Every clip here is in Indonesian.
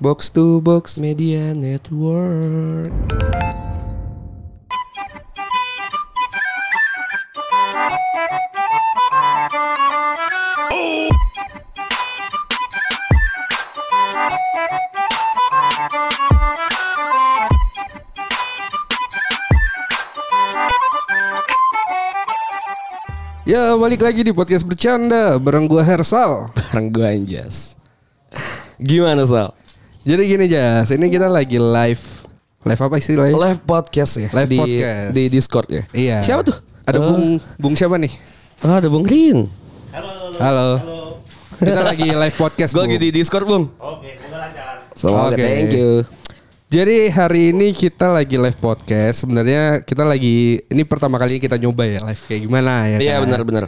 Box to box. Media Network. Ya balik lagi di podcast bercanda bareng gua Hersal. Bareng gue Anjas. Gimana Sal? Jadi gini Jas, ini kita lagi live. Live apa istilahnya? Live podcast ya? Live di, podcast. Di Discord ya? Iya. Siapa tuh? Ada Oh. Bung Bung siapa nih? Oh, ada Bung Rin. Halo. Kita lagi live podcast. Gue Bung. lagi di Discord, Bung. Oke, semoga lancar. Semoga Oke. thank you. Jadi hari ini kita lagi live podcast. Sebenarnya kita lagi ini pertama kali kita nyoba ya live kayak gimana ya. Iya kan? benar-benar.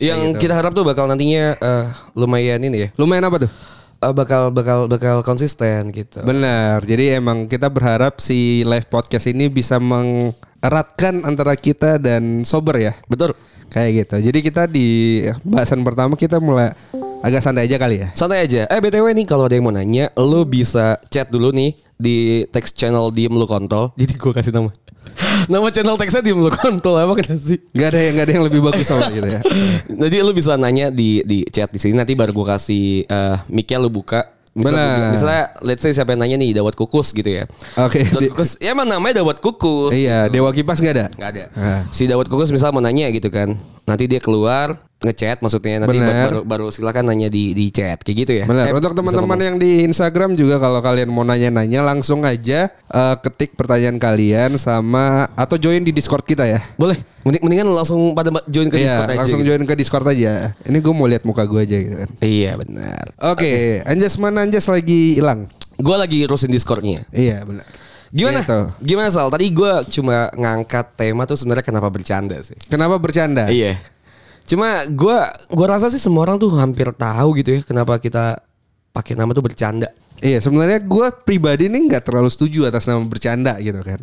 Yang gitu. kita harap tuh bakal nantinya eh, lumayan ini ya. Lumayan apa tuh? Eh, bakal bakal bakal konsisten gitu. Benar. Jadi emang kita berharap si live podcast ini bisa mengeratkan antara kita dan sober ya. Betul. Kayak gitu. Jadi kita di bahasan pertama kita mulai agak santai aja kali ya. Santai aja. Eh BTW nih kalau ada yang mau nanya, lu bisa chat dulu nih di text channel diem lu kontol. Jadi gue kasih nama. nama channel textnya diem lu kontol apa kena sih? Gak ada yang gak ada yang lebih bagus sama gitu ya. Nanti lu bisa nanya di di chat di sini nanti baru gue kasih eh mic-nya lu buka. Misalnya, misalnya let's say siapa yang nanya nih Dawat Kukus gitu ya. Oke. Dawat di- Kukus, ya emang namanya Dawat Kukus. iya, Dewa Kipas gak ada? Nggak ada. Ah. Si Dawat Kukus misal mau nanya gitu kan. Nanti dia keluar ngechat maksudnya nanti Bener. baru baru silakan nanya di di chat kayak gitu ya. Benar. Eh, Untuk teman-teman yang di Instagram juga kalau kalian mau nanya-nanya langsung aja eh, ketik pertanyaan kalian sama atau join di Discord kita ya. boleh mending, mendingan langsung pada join ke Iya, Discord aja. langsung gitu. join ke Discord aja. Ini gue mau lihat muka gue aja gitu kan. Iya benar. Oke, Anjas mana Anjas lagi hilang? Gue lagi urusin Discordnya. Iya, benar. Gimana? Gitu. Gimana Sal? Tadi gue cuma ngangkat tema tuh sebenarnya kenapa bercanda sih. Kenapa bercanda? Iya. Cuma gue gua rasa sih semua orang tuh hampir tahu gitu ya kenapa kita pakai nama tuh bercanda. Iya, sebenarnya gue pribadi nih nggak terlalu setuju atas nama bercanda gitu kan.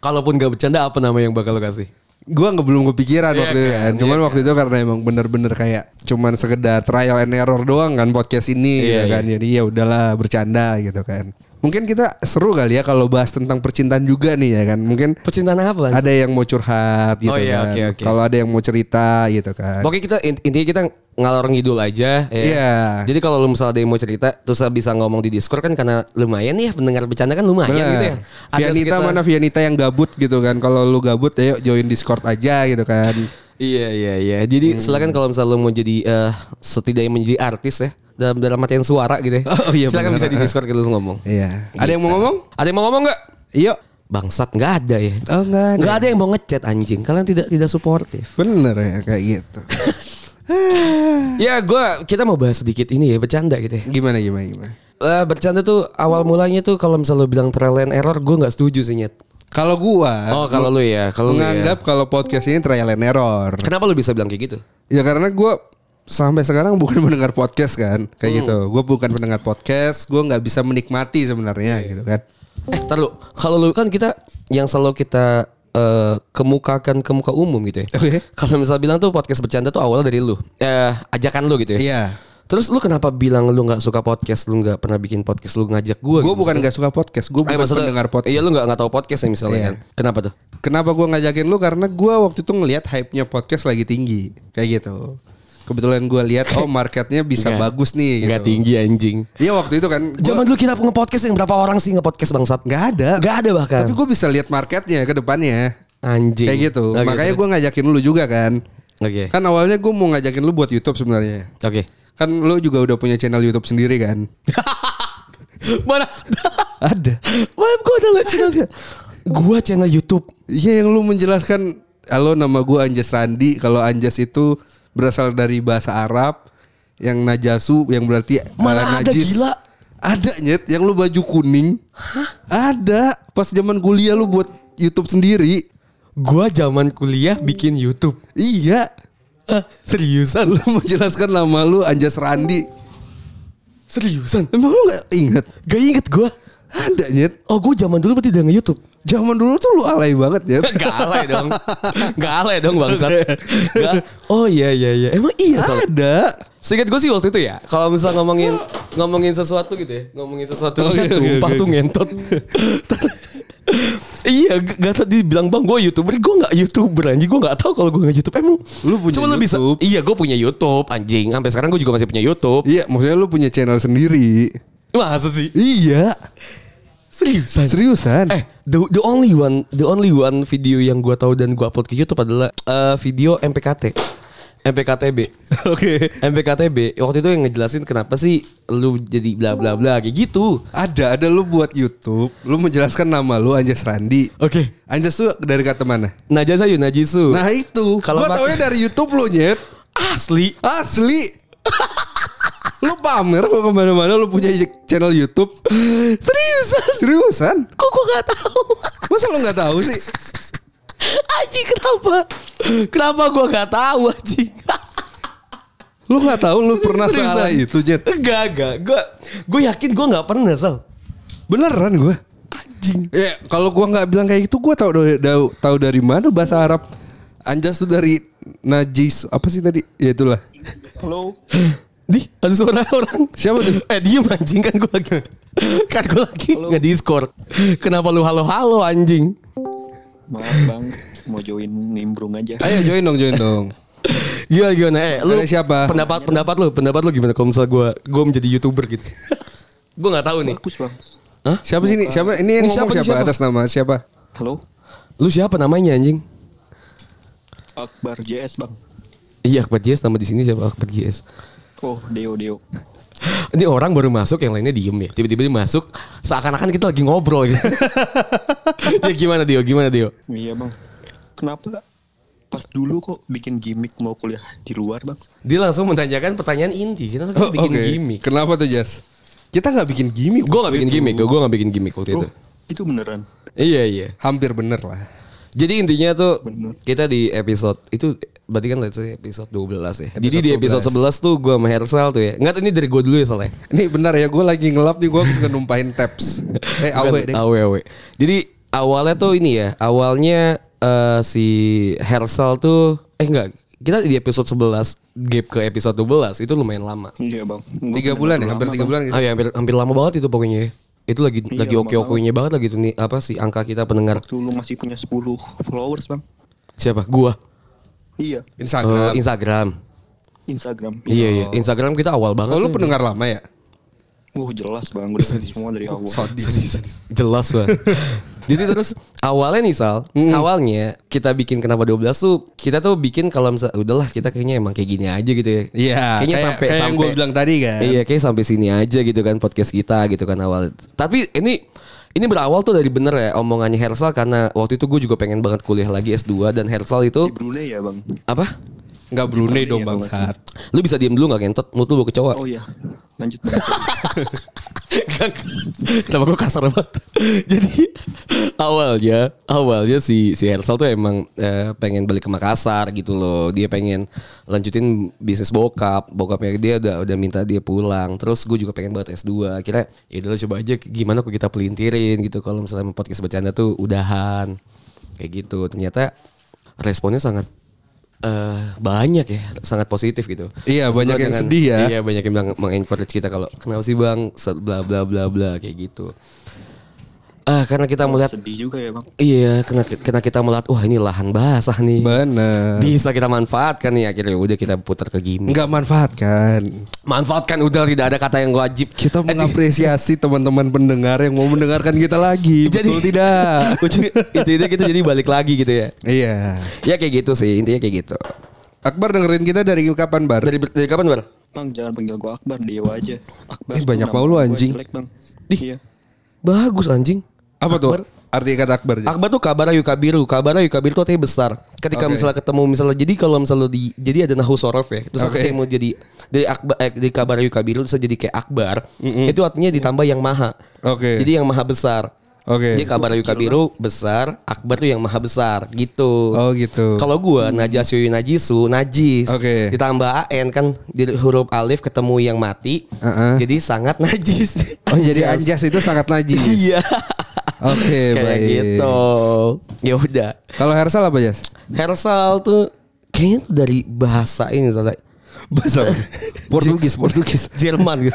Kalaupun gak bercanda apa nama yang bakal lo kasih? Gue nggak belum kepikiran Iya waktu itu kan, kan. Cuman iya waktu itu karena emang bener-bener kayak cuman sekedar trial and error doang kan podcast ini gitu Iya, kan. Jadi ya udahlah bercanda gitu kan. Mungkin kita seru kali ya kalau bahas tentang percintaan juga nih ya kan. Mungkin Percintaan apa? ada yang mau curhat gitu Oh iya, kan. oke, oke. Kalau ada yang mau cerita gitu kan. Pokoknya kita int- intinya kita ngalor ngidul aja. ya. Iya. Jadi kalau lu misalnya ada yang mau cerita, terus bisa ngomong di Discord kan karena lumayan ya pendengar bercanda kan lumayan Benar. gitu ya. Vianita sekitar- mana Vianita yang gabut gitu kan. Kalau lu gabut ayo join Discord aja gitu kan. Iya iya iya. Jadi Hmm. silakan kalau misalnya lu mau jadi eh, setidaknya menjadi artis ya dalam dalam artian suara gitu ya. Oh, iya, silakan bisa di Discord kita ngomong. Iya. Ada yang mau ngomong? Ada yang mau ngomong nggak? Yuk. Bangsat nggak ada ya. Oh enggak ada. Nggak ada yang mau ngechat anjing. Kalian tidak tidak suportif. Bener ya kayak gitu. Ya gue kita mau bahas sedikit ini ya bercanda gitu ya. gimana gimana gimana? Eh, bercanda tuh awal mulanya tuh kalau misalnya lu bilang trial and error gue nggak setuju sih nyet. Kalau gua Oh kalau lu ya, kalau lu ya. kalau podcast ini trial and error. Kenapa lu bisa bilang kayak gitu? Ya karena gua sampai sekarang bukan mendengar podcast kan, Hmm. kayak gitu. Gua bukan pendengar podcast, gua nggak bisa menikmati sebenarnya gitu kan. Eh, tar lu. Kalau lu kan kita yang selalu kita eh, kemukakan ke muka umum gitu ya. Oke. Kalau misalnya bilang tuh podcast bercanda tuh awalnya dari lu. Eh, ajakan lu gitu ya. Iya. Terus lu kenapa bilang lu nggak suka podcast, lu nggak pernah bikin podcast, lu ngajak gue? Gua bukan nggak suka podcast, gua Eh, bukan maksudnya- pendengar podcast. Iya lu nggak nggak tahu podcast nih misalnya Iya. kan. Kenapa tuh? Kenapa gua ngajakin lu? Karena gua waktu itu ngelihat hype-nya podcast lagi tinggi, kayak gitu. Kebetulan gua lihat oh marketnya bisa Nggak. bagus nih gitu. Nggak tinggi anjing. Iya waktu itu kan gua- Zaman dulu kita nge-podcast yang berapa orang sih nge-podcast bangsat? nggak ada. Nggak ada bahkan. Tapi gue bisa lihat marketnya ke depannya. Anjing. Kayak gitu. Oke, Makanya gue ngajakin lu juga kan. Oke. Kan awalnya gue mau ngajakin lu buat YouTube sebenarnya. Oke. Kan lu juga udah punya channel YouTube sendiri kan? Mana? Ada. Mana gua ada liat channel. Gua channel YouTube. Iya yang lu menjelaskan halo nama gue Anjas Randi. Kalau Anjas itu berasal dari bahasa Arab yang najasu yang berarti uh, ada, najis. gila. Ada nyet yang lu baju kuning. Ada. Pas zaman kuliah lu buat YouTube sendiri. Gua zaman kuliah bikin YouTube. Iya. Ah, seriusan? Lu menjelaskan nama lu Anjas Randi. Seriusan? Emang lu gak inget? Gak inget gua. Ada nyet. Oh gue zaman dulu berarti udah nge-youtube Zaman dulu tuh lu alay banget ya. Gak alay dong Gak alay dong bangsat Gak- Oh iya iya iya Emang iya Sal? Ada. Seingat gue sih waktu itu ya, kalau misal ngomongin ngomongin sesuatu gitu ya, ngomongin sesuatu Oke, kan oke, tumpah tuh ngentot. iya, gak tadi bilang bang gue youtuber, gue nggak youtuber anjing, gue nggak tahu kalau gue nggak YouTube emang. Lu punya Coba lu bisa, YouTube? iya gue punya YouTube anjing, sampai sekarang gue juga masih punya YouTube. Iya, maksudnya lu punya channel sendiri. Masa sih? Iya. Seriusan? Seriusan? Eh, the, the only one, the only one video yang gua tahu dan gua upload ke YouTube adalah eh, video MPKT. MPKTB. Oke. MPKTB waktu itu yang ngejelasin kenapa sih lu jadi bla bla bla kayak gitu. Ada, ada lu buat YouTube, lu menjelaskan nama lu Anjas Randi. Oke. Anjas tuh dari kata mana? Najasa yuk Najisu. Nah itu, Kalau gua taunya dari YouTube lu nyet. asli. Asli. lu pamer kok ke mana-mana lu punya channel YouTube. Seriusan? Seriusan? Kok gua gak tahu? Masa lu nggak tahu sih? Anjing kenapa? Kenapa gua gak tahu anjing? Lu nggak tahu lu pernah Seriusan? salah itu nyet. Enggak, enggak. Gua gue yakin gua nggak pernah, Sal. Beneran gua. Anjing. Ya, kalau gua nggak bilang kayak gitu, gua tahu dari tahu, tahu dari mana bahasa Arab. Anjas tuh dari najis apa sih tadi? Ya itulah. Halo. Di, ada suara orang. Siapa tuh? Eh diem anjing kan gue lagi Kan gue lagi nge discord Kenapa lu halo-halo anjing Maaf bang, mau join nimbrung aja. Ayo join dong, join dong. Gimana gimana Eh lu Ada siapa? Pendapat pendapat lu Pendapat lu gimana Kalau misal gue Gue menjadi youtuber gitu Gue gak tahu nih Bagus bang. Siapa sih ini? Siapa ini yang Ini ngomong siapa, siapa, ini siapa? atas nama siapa? Halo. Lu siapa namanya anjing Akbar JS bang. Iya Akbar JS Nama di sini siapa Akbar JS Oh Deo Deo. Ini orang baru masuk Yang lainnya diem ya Tiba-tiba dia masuk Seakan-akan kita lagi ngobrol gitu Ya gimana Dio Gimana Dio Iya bang. Kenapa pas dulu kok bikin gimmick mau kuliah di luar bang? Dia langsung menanyakan pertanyaan inti Kenapa kita Oh, bikin oke. gimmick Kenapa tuh Jas? Kita nggak bikin gimmick. Gue gak waktu bikin itu. gimmick Gue gak bikin gimmick waktu itu Oh itu beneran. Iya iya Hampir bener lah. Jadi intinya tuh Bener. kita di episode itu berarti kan let's say episode 12 ya. Jadi di 12. episode 11 tuh gue sama Hersal tuh ya. Enggak ini dari gue dulu ya soalnya. Ini benar ya, gue lagi ngelap nih, gue suka numpahin tabs. Eh, awe deh. Awe awe. Jadi awalnya tuh ini ya. Awalnya eh, si Hersal tuh eh enggak kita di episode 11 gap ke episode 12 itu lumayan lama. Iya bang. Gua Tiga bulan ya, hampir tiga bulan gitu. Ah ya hampir, hampir lama banget itu pokoknya. Ya. Itu lagi Iya, lagi oke-okenya banget lagi tuh nih apa sih angka kita pendengar. Waktu lu masih punya 10 followers bang. Siapa? Gua. Iya. Instagram. Instagram. Instagram. Iya iya, Instagram kita awal banget. oh, lu pendengar lama ya? Uh jelas bang. Udah semua dari awal. Sadis. Jelas banget. Jadi terus awalnya nih Sal, awalnya kita bikin kenapa 12 tuh kita tuh bikin kalau misalnya udahlah kita kayaknya emang kayak gini aja gitu ya. Iya, Kayaknya kayak- sampai kayak yang sampai gua bilang tadi kan. Iya, kayak sampai sini aja gitu kan podcast kita gitu kan awal. Tapi ini ini berawal tuh dari bener ya omongannya Hersal karena waktu itu gue juga pengen banget kuliah lagi S2 dan Hersal itu Di Brunei ya bang. apa? Enggak Brunei dong bangsat. Lu bisa diem dulu gak kentot? Mulut lu bau kecoa. Oh iya. Lanjut. Kenapa gue kasar banget? Jadi awalnya awalnya si si Hersal tuh emang eh, pengen balik ke Makassar gitu loh. Dia pengen lanjutin bisnis bokap. Bokapnya dia udah udah minta dia pulang. Terus gue juga pengen banget S2. Akhirnya ya udah coba aja gimana kok kita pelintirin gitu kalau misalnya podcast bercanda tuh udahan. Kayak gitu. Ternyata responnya sangat eh banyak ya, sangat positif gitu. Iya, Maksudnya banyak yang sedih ya. Iya, banyak yang bilang mengencourage kita kalau kenapa sih bang, bla bla bla bla kayak gitu. Ah, karena kita melihat Sedih juga ya bang. iya, karena karena kita melihat wah ini lahan basah nih. Bener. Bisa kita manfaatkan nih akhirnya udah kita putar ke gimmick. Enggak manfaatkan. Manfaatkan udah tidak ada kata yang wajib. Kita mengapresiasi teman-teman pendengar yang mau mendengarkan kita lagi. Betul tidak? Ujung- intinya kita jadi balik lagi gitu ya. Iya. Ya kayak gitu sih, intinya kayak gitu. Akbar dengerin kita dari kapan bar? Dari dari kapan, Bar? Bang jangan panggil gua Akbar, Dewa aja. Akbar. Eh, banyak mau lu, anjing. Jelek, bang. Ih. Iya. Bagus anjing. Apa Akbar. tuh? Arti kata Akbar. Jas? Akbar tuh kabar ayu kabiru. Kabar ayu kabiru tuh artinya besar. Ketika Oke. misalnya ketemu misalnya jadi kalau misalnya di jadi ada nahu sorof ya. Terus ketika mau jadi dari akbar eh, dari kabar ayu kabiru terus jadi kayak akbar. Itu artinya ditambah yang maha. Oke. Jadi yang maha besar. Oke. Jadi kabar ayu kabiru besar, akbar tuh yang maha besar gitu. Oh gitu. Kalau gua najas yuyu najisu najis Oke. ditambah an kan di huruf alif ketemu yang mati Uh-uh. jadi sangat najis. Oh jadi anjas itu sangat najis. Iya. Oke Kayak baik. gitu. Ya udah. Kalau Hersal apa Jas? Hersal tuh kayaknya tuh dari bahasa ini soalnya. Bahasa? Portugis, Portugis. Jerman gitu.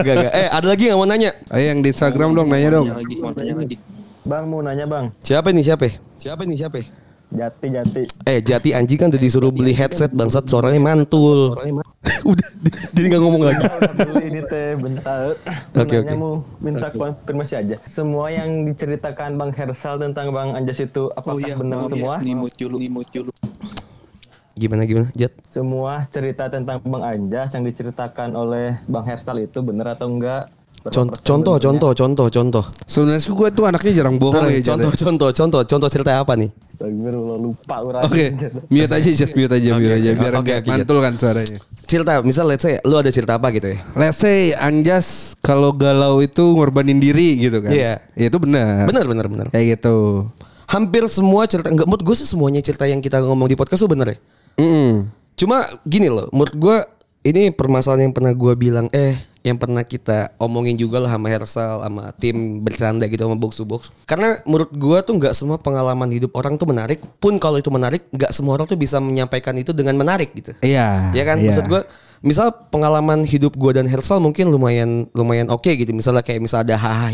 gak, gak. Eh ada lagi yang mau nanya? Ayo yang di Instagram dong nanya dong. Lagi, mau tanya lagi. Bang mau nanya bang, Siapa nih siapa? Siapa nih siapa? jati jati. Eh Jati anjing kan udah disuruh beli headset bangsat suaranya mantul. Udah jadi nggak ngomong lagi. Ini teh bentar. Oke, Nanya oke. mau minta konfirmasi aja. Semua yang diceritakan Bang Hersal tentang Bang Anjas itu apakah Oh iya, benar oh, iya. semua? Nimut dulu, nimut dulu. Gimana gimana Jat? Semua cerita tentang Bang Anjas yang diceritakan oleh Bang Hersal itu benar atau enggak? Contoh contoh contoh contoh contoh. Sebenarnya sih gue tuh anaknya jarang bohong ya. Contoh contoh contoh contoh cerita apa nih? Astagfirullah lupa orang. Oke, mute aja just mute aja mute aja biar Oke, nggak oke, mantul kan suaranya. Cerita misal let's say lu ada cerita apa gitu ya? Let's say Anjas kalau galau itu ngorbanin diri gitu kan. Iya. Ya, itu benar. Benar benar benar. Kayak gitu. Hampir semua cerita enggak menurut gue sih semuanya cerita yang kita ngomong di podcast tuh bener ya. Mm. Cuma gini loh, menurut gue ini permasalahan yang pernah gue bilang eh yang pernah kita omongin juga lah sama Hersal sama tim bercanda gitu sama box to box. Karena menurut gue tuh nggak semua pengalaman hidup orang tuh menarik. Pun kalau itu menarik, nggak semua orang tuh bisa menyampaikan itu dengan menarik gitu. Iya. Ya kan, iya. maksud gue misal pengalaman hidup gue dan Hersal mungkin lumayan lumayan oke gitu. Misalnya kayak misal ada hahaha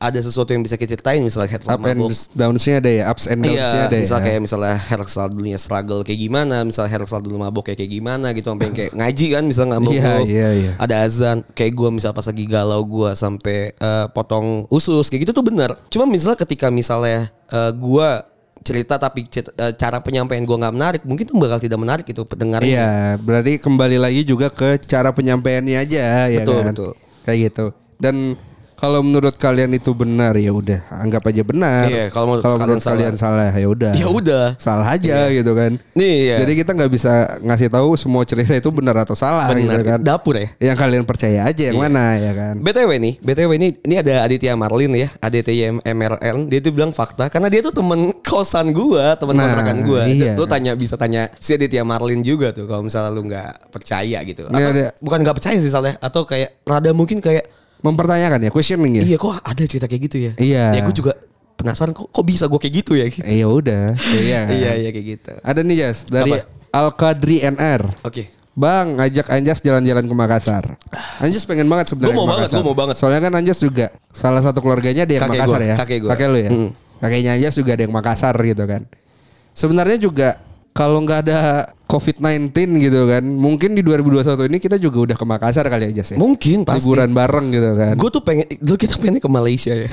ada sesuatu yang bisa kita ceritain misalnya Hersal up and mabok. downs-nya ada ya, ups and downs-nya Iya, ada ya. misal kayak misalnya Hersal dulunya struggle kayak gimana, misal Hersal dulu mabok kayak kayak gimana gitu sampai yang kayak ngaji kan misal nggak mabok. Iya, iya, iya. Ada azan, kayak gua misal pas lagi galau gua sampai eh, potong usus kayak gitu tuh benar. Cuma misal ketika misalnya eh, gua cerita tapi cet- eh, cara penyampaian gua nggak menarik, mungkin tuh bakal tidak menarik itu pendengarnya. Iya, berarti kembali lagi juga ke cara penyampaiannya aja ya Betul, kan. betul. Kayak gitu. Dan kalau menurut kalian itu benar ya udah anggap aja benar. Iya, kalau menurut kalian menurut salah. kalian salah ya udah. Ya udah. Salah aja gitu kan. Nih ya. Jadi kita nggak bisa ngasih tahu semua cerita itu benar atau salah Benar, gitu kan. dapur ya. Yang kalian percaya aja yang mana ya kan. BTW nih, BTW ini ini ada Aditya Marlin ya, Aditya MRN. Dia tuh bilang fakta karena dia tuh temen kosan gua, temen Nah, kontrakan gua. iya. Lu tanya bisa tanya si Aditya Marlin juga tuh kalau misalnya lu nggak percaya gitu. Atau, ada- bukan nggak percaya sih soalnya atau kayak rada mungkin kayak Mempertanyakan ya, questioning ya. iya kok ada cerita kayak gitu ya. Iya. Ya gue juga penasaran kok kok bisa gue kayak gitu ya. Gitu. Eh, ya udah. Iya. kan? iya iya kayak gitu. Ada nih Jas dari Apa? Al Kadri NR. Oke. Bang, ngajak Anjas jalan-jalan ke Makassar. Anjas pengen banget sebenarnya. Gua mau banget, gua mau banget. Soalnya kan Anjas juga salah satu keluarganya ada yang Kakek Makassar gua, ya. kakek gua. lu ya. Hmm. Kakeknya Anjas juga ada yang Makassar gitu kan. Sebenarnya juga kalau nggak ada COVID-19 gitu kan, mungkin di 2021 ini kita juga udah ke Makassar kali aja sih. Mungkin pasti. Liburan bareng gitu kan. Gue tuh pengen dulu kita pengennya ke Malaysia ya.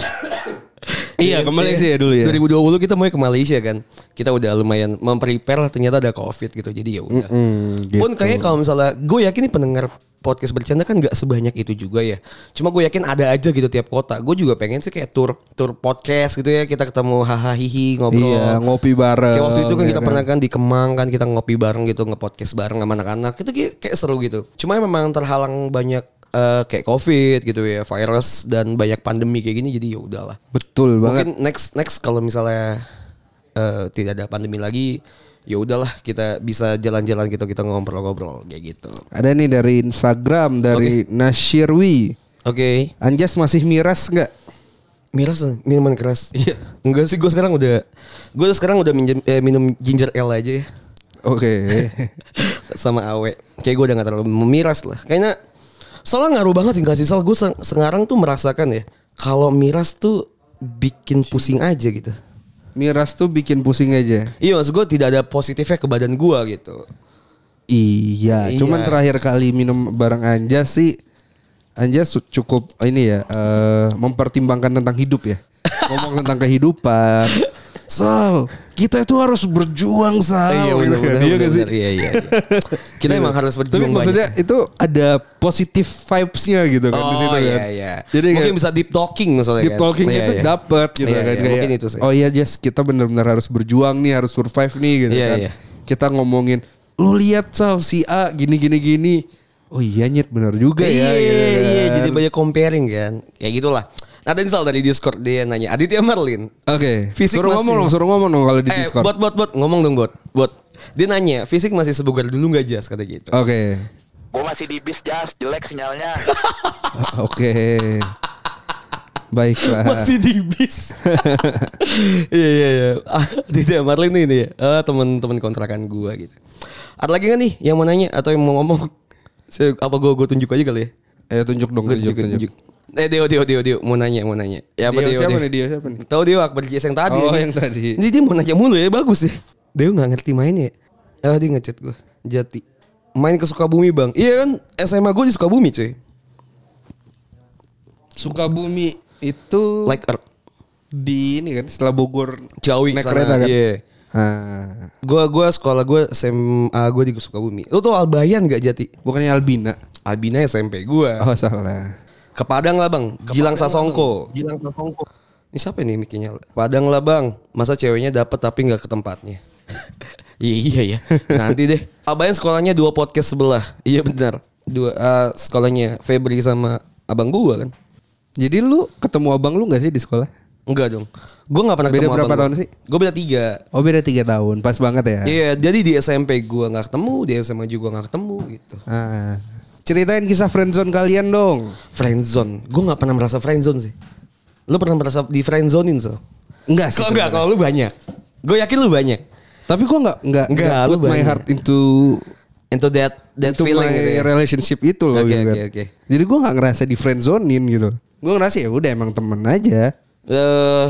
Iya, ke Malaysia ya dulu ya. 2020 kita mau ke Malaysia kan. Kita udah lumayan memprepare ternyata ada Covid gitu. Jadi ya udah. Mm, gitu. Pun kayaknya kalau misalnya gue yakin nih pendengar podcast bercanda kan nggak sebanyak itu juga ya. Cuma gue yakin ada aja gitu tiap kota. Gue juga pengen sih kayak tour tour podcast gitu ya. Kita ketemu hahaha hihi ngobrol. Iya, ngopi bareng. Kayak waktu itu kan ya kita pernah kan di Kemang kan kita ngopi bareng gitu nge-podcast bareng sama anak-anak. Itu kayak, kayak seru gitu. Cuma memang terhalang banyak eh, kayak Covid gitu ya, virus dan banyak pandemi kayak gini jadi ya udahlah. Betul banget. Mungkin next next kalau misalnya eh, tidak ada pandemi lagi ya udahlah kita bisa jalan-jalan gitu kita ngobrol-ngobrol kayak gitu. Ada nih dari Instagram dari Nashirwi. Oke. Anjas masih miras nggak? Miras minuman keras. Iya. Enggak sih gue sekarang udah gue sekarang udah minjem, eh, minum ginger ale aja ya. Oke. sama Awe. Kayak gue udah gak terlalu memiras lah. Kayaknya soalnya ngaruh banget sih gak sih. Soal gue se- sekarang tuh merasakan ya. Kalau miras tuh bikin pusing aja gitu. miras tuh bikin pusing aja. Iya maksud gue tidak ada positifnya ke badan gue gitu. Iya, Iya. cuman terakhir kali minum bareng Anjas sih Anjas su- cukup ini ya eh, mempertimbangkan tentang hidup ya. Ngomong tentang kehidupan. Sal, kita itu harus berjuang Sal. iya benar kan. benar Iya benar. Iya iya. iya. Kita emang harus Tapi berjuang maksudnya banyak. itu ada positif vibes-nya gitu kan di Oh situ kan. iya iya. Jadi mungkin kayak bisa deep talking misalnya deep kan. talking Iya, itu iya. dapet gitu Iya, kan iya, kayak mungkin itu sih. oh iya Jas kita benar-benar harus berjuang nih harus survive nih gitu Iya, kan iya. kita ngomongin lu lihat Sal si A gini gini gini oh iya nyet benar juga iya, ya iya, gitu iya, kan. jadi banyak comparing kan. Kayak gitulah. Ada Sal dari Discord dia nanya, Aditya Marlin. oke Fisik suruh masih- ngomong dong suruh ngomong dong kalau di eh, Discord buat buat buat ngomong dong buat buat. Dia nanya, fisik masih sebugar dulu nggak jas kata gitu. oke Gue masih di bis jas, jelek sinyalnya. oke baiklah Masih di bis. Iya iya iya. Aditya Marlin ini ya. Eh, teman-teman kontrakan gua gitu. Ada lagi gak nih yang mau nanya atau yang mau ngomong? Saya- Apa gue gue tunjuk aja kali ya? Eh tunjuk dong, Gue tunjuk, tunjuk, tunjuk. tunjuk. Eh Dio Dio Dio Dio mau nanya mau nanya. Ya apa Dio Dio? siapa Dio? nih, Dio siapa nih? Tahu Dio Akbar JS yang tadi. Oh, yang tadi. Jadi dia mau nanya mulu ya bagus ya. Dio nggak ngerti mainnya. Ah dia ngechat gue. Jati. Main ke Sukabumi bang. Iya kan SMA gue di Sukabumi cuy. Sukabumi itu Like Earth. di ini kan setelah Bogor Ciawi naik sana, kereta kan. Iya. Ah, Gua gua sekolah gue SMA gue di Sukabumi. Lu tau Albayan gak Jati? bukannya Albina. Albina SMP gua. Oh salah. Ke Padang lah bang. Gilang Sasongko. Gilang Sasongko. Ini siapa nih mikinya? Padang lah bang. Masa ceweknya dapat tapi nggak ke tempatnya. iya iya ya. Nanti deh. Abayan sekolahnya dua podcast sebelah. Iya benar. Dua eh, sekolahnya Febri sama abang gua kan. Jadi lu ketemu abang lu gak sih di sekolah? Enggak dong. Gua nggak pernah Beda ketemu berapa abang tahun gua. sih? Gue beda tiga. Oh beda tiga tahun, pas banget ya. Iya, jadi di SMP gua nggak ketemu, di SMA juga nggak ketemu gitu. Ah. Ceritain kisah friendzone kalian dong. Friendzone. Gue nggak pernah merasa friendzone sih. Lu pernah merasa di friendzonein so? Enggak sih. Kalau enggak, kalau lu banyak. Gue yakin lu banyak. Tapi gua nggak nggak nggak put my banyak. heart into Into that that into feeling my gitu ya. relationship itu loh Oke, gitu oke, kan. oke. Jadi gua nggak ngerasa di friendzonein gitu. Gua ngerasa ya udah emang temen aja. Eh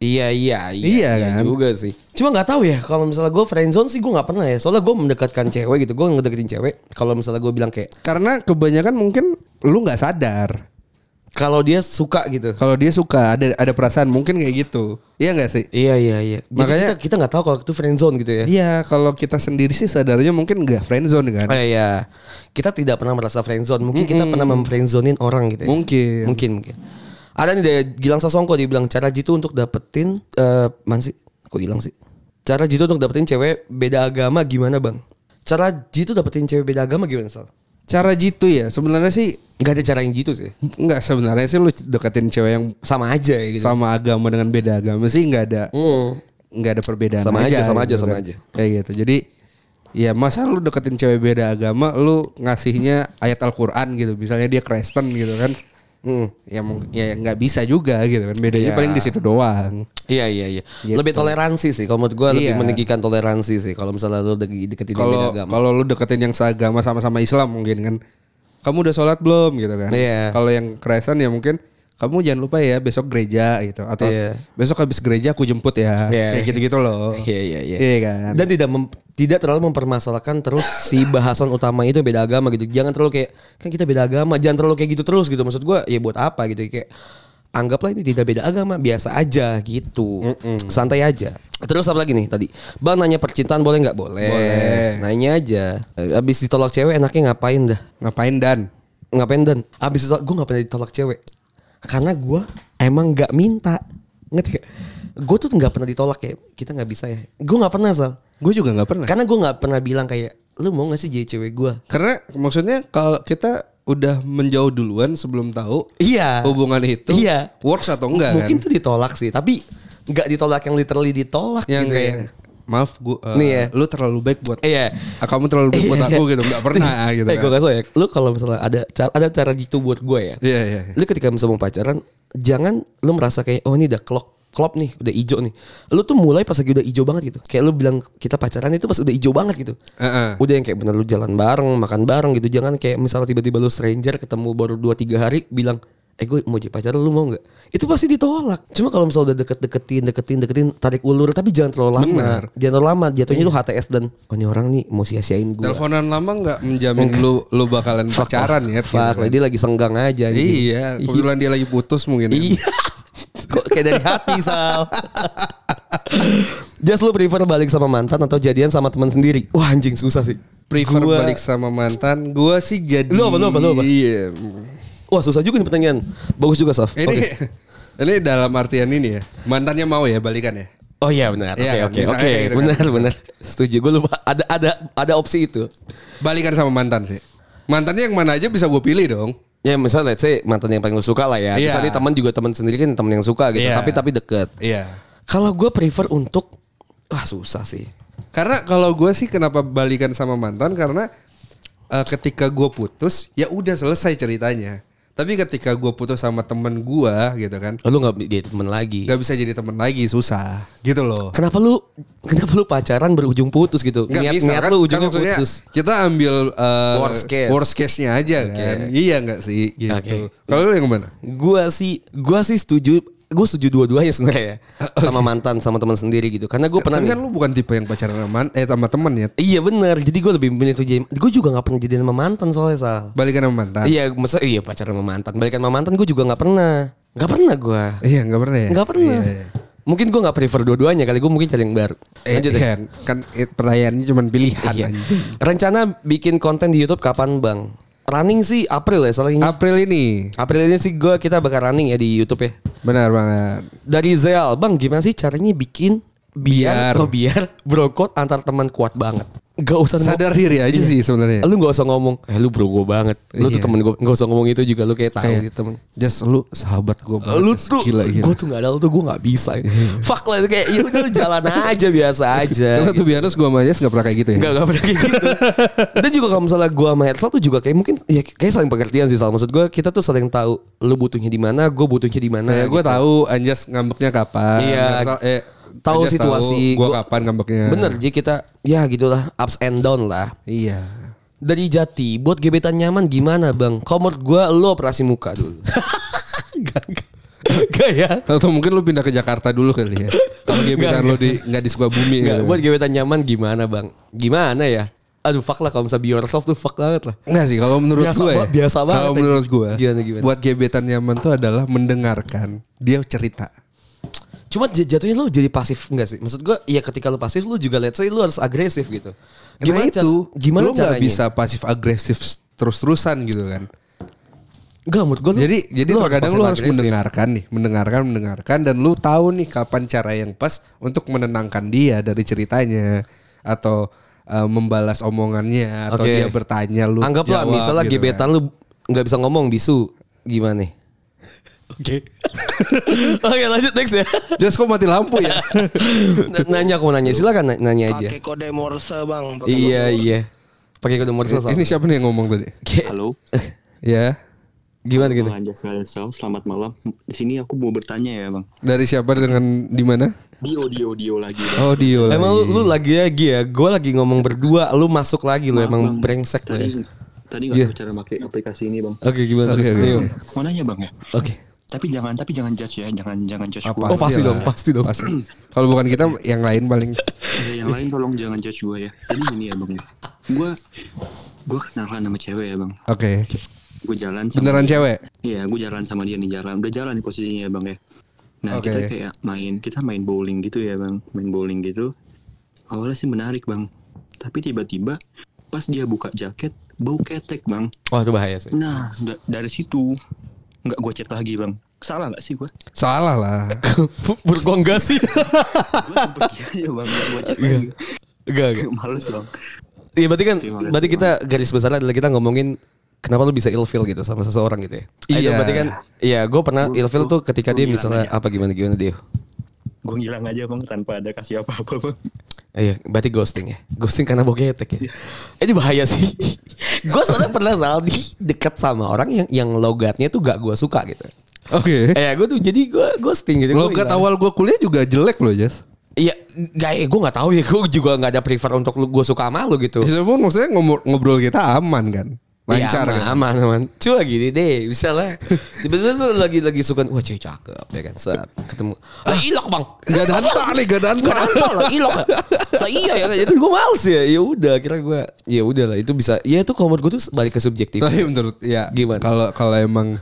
iya iya Iya kan? juga sih. Cuma nggak tahu ya kalau misalnya gue friendzone sih gue nggak pernah ya. Soalnya gue mendekatkan cewek gitu. Gue ngedeketin cewek. Kalau misalnya gue bilang kayak Karena kebanyakan mungkin lu nggak sadar kalau dia suka gitu. kalau dia suka ada ada perasaan mungkin kayak gitu. Iya nggak sih? Iya iya iya. Jadi Makanya- kita kita nggak tahu kalau itu friendzone gitu ya. Iya, kalau kita sendiri sih sadarnya mungkin nggak friendzone kan. Oh iya. Kita tidak pernah merasa friendzone. Mungkin kita pernah memfriendzonein orang gitu ya. Mungkin. Mungkin mungkin. Ada nih dari Gilang Sasongko dia bilang cara jitu untuk dapetin eh man Kok hilang sih? Cara jitu untuk dapetin cewek beda agama gimana, Bang? Cara jitu dapetin cewek beda agama gimana, Sal? Cara jitu ya, sebenarnya sih Gak ada cara yang jitu sih. nggak sebenarnya sih lu deketin cewek yang Sama aja ya gitu. sama agama dengan beda agama sih nggak ada Hmm. nggak ada perbedaan Sama aja, sama aja, gitu sama kan. aja. Kayak gitu. Jadi ya masa lu deketin cewek beda agama, lu ngasihnya ayat Al-Qur'an gitu. Misalnya dia Kristen gitu kan. Hmm. Ya ya nggak bisa juga gitu kan. Bedanya Iya. paling di situ doang. Iya iya iya. Gitu. Lebih toleransi sih. Kalau menurut gue lebih Iya. meninggikan toleransi sih. Kalau misalnya lu de- deketin yang beda agama. kalau lu deketin yang seagama sama-sama Islam mungkin kan. Kamu udah sholat belum gitu kan? Iya. Kalau yang Kristen ya mungkin kamu jangan lupa ya besok gereja gitu atau Iya. besok habis gereja aku jemput ya. Iya. Kayak gitu-gitu loh. Iya iya iya. Iya kan? Dan tidak mem- tidak terlalu mempermasalahkan terus si bahasan utama itu beda agama gitu. Jangan terlalu kayak kan kita beda agama, jangan terlalu kayak gitu terus gitu. Maksud gua ya buat apa gitu kayak anggaplah ini tidak beda agama, biasa aja gitu. Santai aja. Terus apa lagi nih tadi? Bang nanya percintaan boleh nggak? Boleh. Boleh. Nanya aja. Abis ditolak cewek enaknya ngapain dah? Ngapain dan? Ngapain dan? Abis ditolak, gue gak pernah ditolak cewek. Karena gue emang gak minta. Ngerti gak? Gue tuh gak pernah ditolak kayak kita gak bisa ya. Gue gak pernah Sal. Gue juga nggak pernah. Karena gue gak pernah bilang kayak lu mau gak sih jadi cewek gue? Karena maksudnya kalau kita udah menjauh duluan sebelum tahu Iya. hubungan itu Iya. works atau enggak Mungkin kan? tuh ditolak sih. Tapi gak ditolak yang literally ditolak Yang gitu kayak ya. maaf gue Nih ya. lu terlalu baik buat Iya. Ah, kamu terlalu baik buat aku gitu nggak pernah gitu Eh gue kan. kasih ya. Lu kalau misalnya ada cara, ada cara gitu buat gue ya. Iya iya. iya. Lu ketika misalnya mau pacaran, jangan lu merasa kayak oh ini udah klop klop nih, udah ijo nih. Lu tuh mulai pas lagi udah ijo banget gitu. Kayak lu bilang kita pacaran itu pas udah ijo banget gitu. Heeh. Udah yang kayak bener lu jalan bareng, makan bareng gitu. Jangan kayak misalnya tiba-tiba lu stranger ketemu baru 2 3 hari bilang Eh gue mau jadi pacaran lu mau nggak? Itu pasti ditolak. Cuma kalau misalnya udah deket-deketin, deketin, deketin, tarik ulur, tapi jangan terlalu lama. Bener. Jangan terlalu lama. Jatuhnya tuh HTS dan oh ini orang nih mau sia-siain gue. Teleponan lama nggak menjamin lu lu bakalan pacaran ya. gitu Fuck, kan. dia lagi senggang aja. anjing. Iya, kebetulan dia lagi putus mungkin. ya. Iya. Kok kayak dari hati Sal. Just lu prefer balik sama mantan atau jadian sama teman sendiri? Wah anjing susah sih. Prefer Gua- balik sama mantan, gua sih jadi Lu apa, lu apa, lu apa? Iya. Wah susah juga nih pertanyaan. Bagus juga Saf. Ini Oke. ini dalam artian ini ya. Mantannya mau ya balikan ya? Oh iya benar. Oke Iya oke oke. kayak gitu kan. Benar benar. Setuju. Gue lupa ada ada ada opsi itu. Balikan sama mantan sih. Mantannya yang mana aja bisa gue pilih dong. Ya misalnya let's say mantan yang paling lu suka lah ya. Iya. Misalnya teman juga teman sendiri kan teman yang suka gitu. Iya. Tapi tapi deket. Iya. Kalau gue prefer untuk wah susah sih. Karena kalau gue sih kenapa balikan sama mantan karena eh, ketika gue putus ya udah selesai ceritanya. Tapi ketika gue putus sama temen gue gitu kan, Oh, lu gak jadi temen lagi. nggak bisa jadi temen lagi susah gitu loh. Kenapa lu kenapa lu pacaran berujung putus gitu? Nggak niat bisa niat kan, lu kan ujungnya maksudnya putus. kita ambil uh, Worst case. worst case-nya aja kan. Iya nggak sih gitu. Oke. Kalau lu yang mana? Gua sih gua sih setuju gue setuju dua-duanya sebenarnya ya. sama mantan sama teman sendiri gitu. Karena gue pernah Tapi nih, kan lu bukan tipe yang pacaran sama eh sama temen ya. Iya bener Jadi gue lebih milih tuh jadi Gue juga gak pernah jadian sama mantan soalnya Sal Balikan sama mantan. Iya masa iya pacaran sama mantan Balikan sama mantan gue juga gak pernah Gak pernah gue Iya nggak pernah ya. Gak pernah Iya, iya. Mungkin gue gak prefer dua-duanya Kali gue mungkin cari yang baru Eh, Lanjut deh iya, kan eh, pertanyaannya cuma pilihan Iya. anjing. Rencana bikin konten di YouTube kapan bang? Running sih April ya salahnya April ini. April ini sih gue kita bakal running ya di YouTube ya Benar banget. Dari Zeal Bang gimana sih caranya bikin Biar Biar. Oh biar Brokot antar teman kuat banget Gak usah ngomong- Sadar diri aja sih sebenarnya. Lu gak usah ngomong Eh lu bro gue banget Lu tuh Iya. temen gue Gak usah ngomong itu juga Lu kayak tahu Kayak, gitu temen Just lu sahabat gue banget. Lu tuh gila gila. Gue tuh gak ada lu tuh gue gak bisa Fuck lah itu kayak Ya udah lu jalan aja Biasa aja Karena tuh biasa gue sama Jas gak pernah kayak gitu ya. Enggak, enggak pernah kayak gitu. Dan juga kalau misalnya gua sama Hersal tuh juga kayak mungkin ya kayak saling pengertian sih Sal. Maksud gua kita tuh saling tahu lu butuhnya di mana, gue butuhnya di mana. Gue gitu. tahu Anjas ngambeknya kapan. Iya. Hersal- eh, tahu situasi Gue Gua- kapan ngambeknya. Bener, jadi kita ya gitulah ups and down lah. Iya. Dari Jati, buat gebetan nyaman gimana bang? Menurut gue lo operasi muka dulu. Gak, gak. Gak ya? Atau mungkin lu pindah ke Jakarta dulu kali ya. Kalau gebetan lu di nggak di Sukabumi. Gak, gitu. buat gebetan nyaman gimana bang? Gimana ya? Aduh fuck lah kalau misalnya be yourself tuh fuck banget lah. Enggak sih kalau menurut Biasa gue ya. biasa banget Kalau menurut gue. Gimana, gimana? Buat gebetan nyaman tuh adalah mendengarkan dia cerita. Cuma jatuhnya lu jadi pasif enggak sih? Maksud gue ya ketika lu pasif lu juga let's say lu harus agresif gitu. Gimana ca- itu? Gimana lu nggak caranya? bisa pasif agresif terus-terusan gitu kan. Enggak menurut gue Jadi jadi terkadang lu harus mendengarkan nih, mendengarkan, mendengarkan dan lu tahu nih kapan cara yang pas untuk menenangkan dia dari ceritanya atau eh, membalas omongannya atau Oke. dia bertanya lu Anggaplah jawab misalnya gitu gebetan kan. lu nggak bisa ngomong bisu gimana? Oke. Oke lanjut next ya. Just kok mati lampu ya? Nanya aku mau nanya silakan na- nanya aja. Pakai kode Morse bang. Iya kode iya. Pakai kode Morse Sal. Ini siapa nih yang ngomong tadi? Kayak- Halo, Ya. Gimana gitu? Bang Anjas selamat malam. Di sini aku mau bertanya ya, Bang. Dari siapa dengan di mana? Dio, Dio, Dio lagi. Bang. Oh, Dio lagi. Emang lu, lu lagi lagi ya? Gue lagi ngomong berdua, lu masuk lagi lu Maaf, emang Bang. brengsek lu ya. Tadi, tadi nggak Iya. tahu cara pakai aplikasi ini, Bang. Oke gimana? Oke, oke, Ayo. oke. Mau nanya, Bang ya? Oke. Tapi jangan, tapi jangan judge ya, jangan, jangan judge gue. Oh, pasti lah. dong, pasti dong. Kalau bukan kita yang lain paling Ya, yang lain tolong jangan judge gue ya. Tadi gini ya, Bang ya. Gue, gue kenalan sama cewek ya, Bang. Oke. Gue jalan sama Beneran dia. cewek? Iya, gue jalan sama dia nih jalan. Udah jalan nih posisinya ya, Bang ya. Nah, Oke. kita kayak main, kita main bowling gitu ya, Bang. Main bowling gitu. Awalnya sih menarik, Bang. Tapi tiba-tiba pas dia buka jaket, bau ketek, Bang. Wah itu bahaya sih. Nah, da- dari situ nggak gue chat lagi, Bang. Salah nggak sih gue? Salah lah. Menurut gua enggak sih. gue pergi aja, Bang. Nggak gue chat lagi. Enggak, enggak. Males, Bang. Iya berarti kan kasih, berarti kita garis besarnya adalah kita ngomongin kenapa lu bisa ilfeel gitu sama seseorang gitu ya. Itu Iya. berarti kan iya gue pernah gua- tuh ketika gua dia misalnya aja. apa gimana gimana dia. Gue ngilang aja, Bang, tanpa ada kasih apa-apa, Bang. Iya, berarti ghosting ya. Ghosting karena boketek ya. Ini bahaya sih. gue soalnya pernah salah di dekat sama orang yang yang logatnya tuh gak gue suka gitu. Oke. Eh gue tuh jadi gue ghosting gitu. Gua Logat awal gue kuliah juga jelek loh, Jas. Iya, gak ya gue nggak tahu ya. Gue juga nggak ada prefer untuk lu gue suka sama lu gitu. Itu pun maksudnya ngobrol, ngobrol kita aman kan? Lancar Iya, kan? aman, aman, aman. Coba gini deh, misalnya tiba-tiba lagi lagi suka, wah cewek cakep ya kan, set ketemu, ah ilok bang, Gak ada hantar nih, gak ada hantar. Lah, ilok ya. Lah iya ya, kan, itu gue males ya, ya udah, kira gue, ya udah lah, itu bisa, ya itu kalau menurut gue tuh balik ke subjektif. Tapi menurut ya Gimana? Kalau kalau emang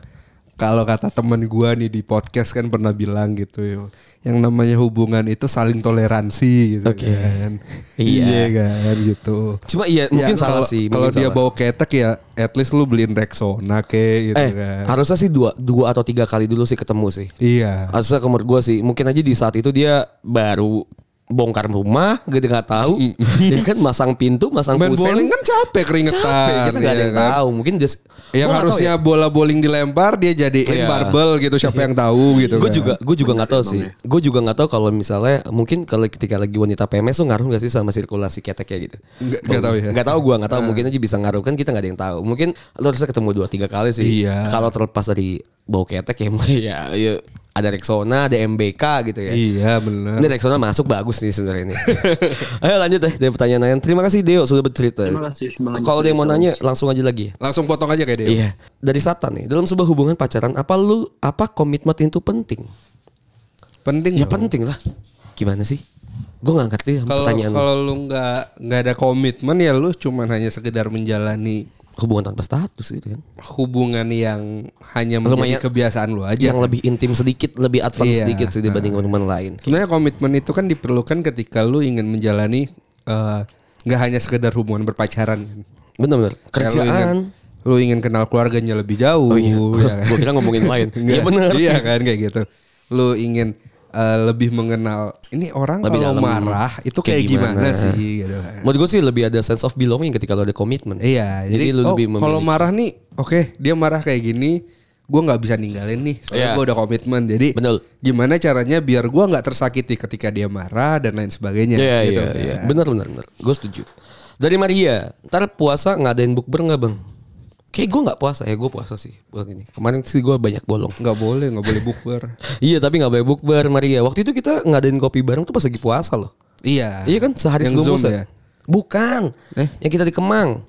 kalau kata temen gua nih di podcast kan pernah bilang gitu yo. Yang namanya hubungan itu saling toleransi gitu Oke. kan. Iya. kan gitu. Cuma iya, mungkin Ya, salah kalau- sih. Kalau dia salah. bawa ketek ya at least lu beliin Rexona ke gitu eh kan. harusnya sih dua dua atau tiga kali dulu sih ketemu sih. Iya. Harusnya menurut gue sih, mungkin aja di saat itu dia baru bongkar rumah gitu nggak tahu ya kan masang pintu masang Main kusen bowling kan capek keringetan. capek kita nggak ada ya yang kan? tahu mungkin just Yang harusnya tahu bola bowling dilempar dia jadiin Iya. barbel gitu siapa yang tahu gitu. Gue kan. juga gue juga nggak tahu sih. Bang, Gue juga nggak tahu kalau misalnya mungkin kalau ketika lagi wanita PMS tuh ngaruh nggak sih sama sirkulasi keteknya gitu. Nggak- nggak tahu ya. Nggak tahu gue nggak tahu. Mungkin aja bisa ngaruh kan kita nggak ada yang tahu. Mungkin lo harusnya ketemu dua tiga kali sih. Iya. Kalau terlepas dari bau ketek ya, ya, ya ada Rexona, ada MBK gitu ya. Iya benar. Ini Rexona masuk bagus nih sebenarnya ini. Ayo lanjut deh dari pertanyaan lain. Terima kasih Deo sudah bercerita. Terima kasih. Kalau dia mau nanya langsung aja lagi. ya. Langsung potong aja kayak dia. Iya. Dari Satan nih, dalam sebuah hubungan pacaran apa lu apa komitmen itu penting? Penting Ya dong. penting lah. Gimana sih? Gue gak ngerti sama Kalau pertanyaan lu. kalau lu nggak nggak ada komitmen ya lu cuman hanya sekedar menjalani hubungan tanpa status gitu kan. hubungan yang hanya menjadi Lumayan- kebiasaan lu aja. Yang lebih intim sedikit, lebih advance Iya. sedikit sih dibanding hubungan lain. Sebenarnya komitmen itu kan diperlukan ketika lu ingin menjalani eh, nggak hanya sekedar hubungan berpacaran. kan. Ingin, Kerjaan. lu ingin kenal keluarganya lebih jauh. Oh iya. ya kan? Gue kira ngomongin lain. Nggak, Iya bener. Iya kan kayak gitu. Lu ingin eh, lebih mengenal ini orang Lebih kalau dalam. marah itu Kayak kayak, gimana, gimana. sih gitu kan. Menurut gue sih lebih ada sense of belonging ketika lo ada komitmen. Iya, Jadi, jadi, lu oh, lebih kalau memilih. marah nih, oke dia marah kayak gini, gue nggak bisa ninggalin nih, soalnya Iya. gue udah komitmen. Jadi Betul. gimana caranya biar gue nggak tersakiti ketika dia marah dan lain sebagainya. Iya gitu. iya iya. Bener bener bener. Gue setuju. Dari Maria, ntar puasa ngadain bukber nggak bang? Kayak gue nggak puasa ya, gue puasa sih bulan ini. Kemarin sih gue banyak bolong. Nggak boleh, nggak boleh bukber. Iya tapi nggak boleh bukber Maria. Waktu itu kita ngadain kopi bareng tuh pas lagi puasa loh. iya. Iya kan sehari Yang sebelum Zoom puasa. ya? Bukan. Eh? Yang kita di Kemang.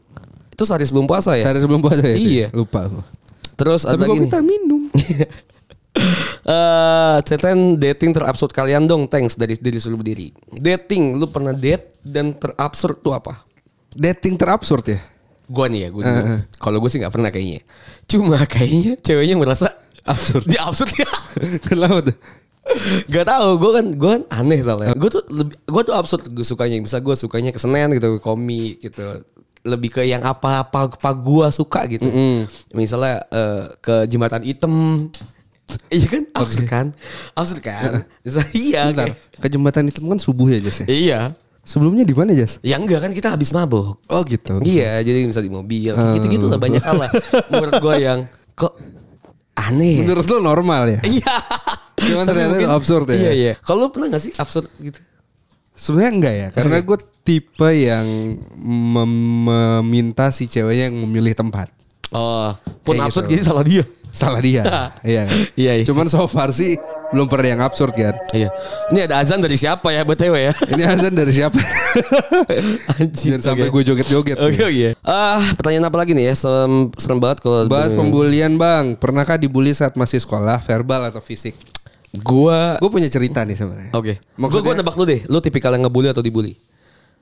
Itu sehari sebelum puasa ya. Sehari sebelum puasa ya? Iya. Lupa aku. Terus ada kok lagi kita minum? Eh, ceritain dating terabsurd kalian dong, thanks dari diri seluruh berdiri. Dating, lu pernah date dan terabsurd tuh apa? Dating terabsurd ya? Gua nih ya, gua dulu. Kalau gue sih nggak pernah kayaknya. Cuma kayaknya ceweknya merasa absurd. Dia absurd ya. Kenapa tuh? Gak tau, gue kan gue kan aneh soalnya. Gue tuh lebih, gue tuh absurd gue sukanya. Bisa gue sukanya kesenian gitu, komik gitu. Lebih ke yang apa-apa apa gue suka gitu. Misalnya eh, ke jembatan hitam. Iya kan, absurd kan, absurd kan. Bisa iya. Bentar, kayak- ke jembatan itu kan subuh ya Jas ya? Iya. Sebelumnya di mana Jas? Ya enggak kan kita habis mabuk. Oh gitu. Iya, jadi bisa di mobil. Gitu-gitu lah banyak hal lah. Menurut gue yang kok aneh. ya? Menurut lu normal ya? Iya. Cuman ternyata mungkin- absurd ya? Iya iya. Kalau pernah gak sih absurd gitu? Sebenarnya enggak ya, karena gue tipe yang mem- meminta si ceweknya yang memilih tempat. Oh, pun Kayak absurd gitu. jadi salah dia. Salah dia. iya. kan? Iya, iya. Cuman so far sih belum pernah yang absurd kan. Iya. Ini ada azan dari siapa ya BTW ya? Ini azan dari siapa? Anjir. Jangan sampai gue joget-joget. Oke oke. Ah, pertanyaan apa lagi nih ya? Serem, serem banget kalau Bahas bener- pembulian bang. Pernahkah dibully saat masih sekolah, verbal atau fisik? Gua Gue punya cerita nih sebenarnya. Oke. Gua Maksudnya- gua nebak lu deh. Lu tipikal yang ngebully atau dibully?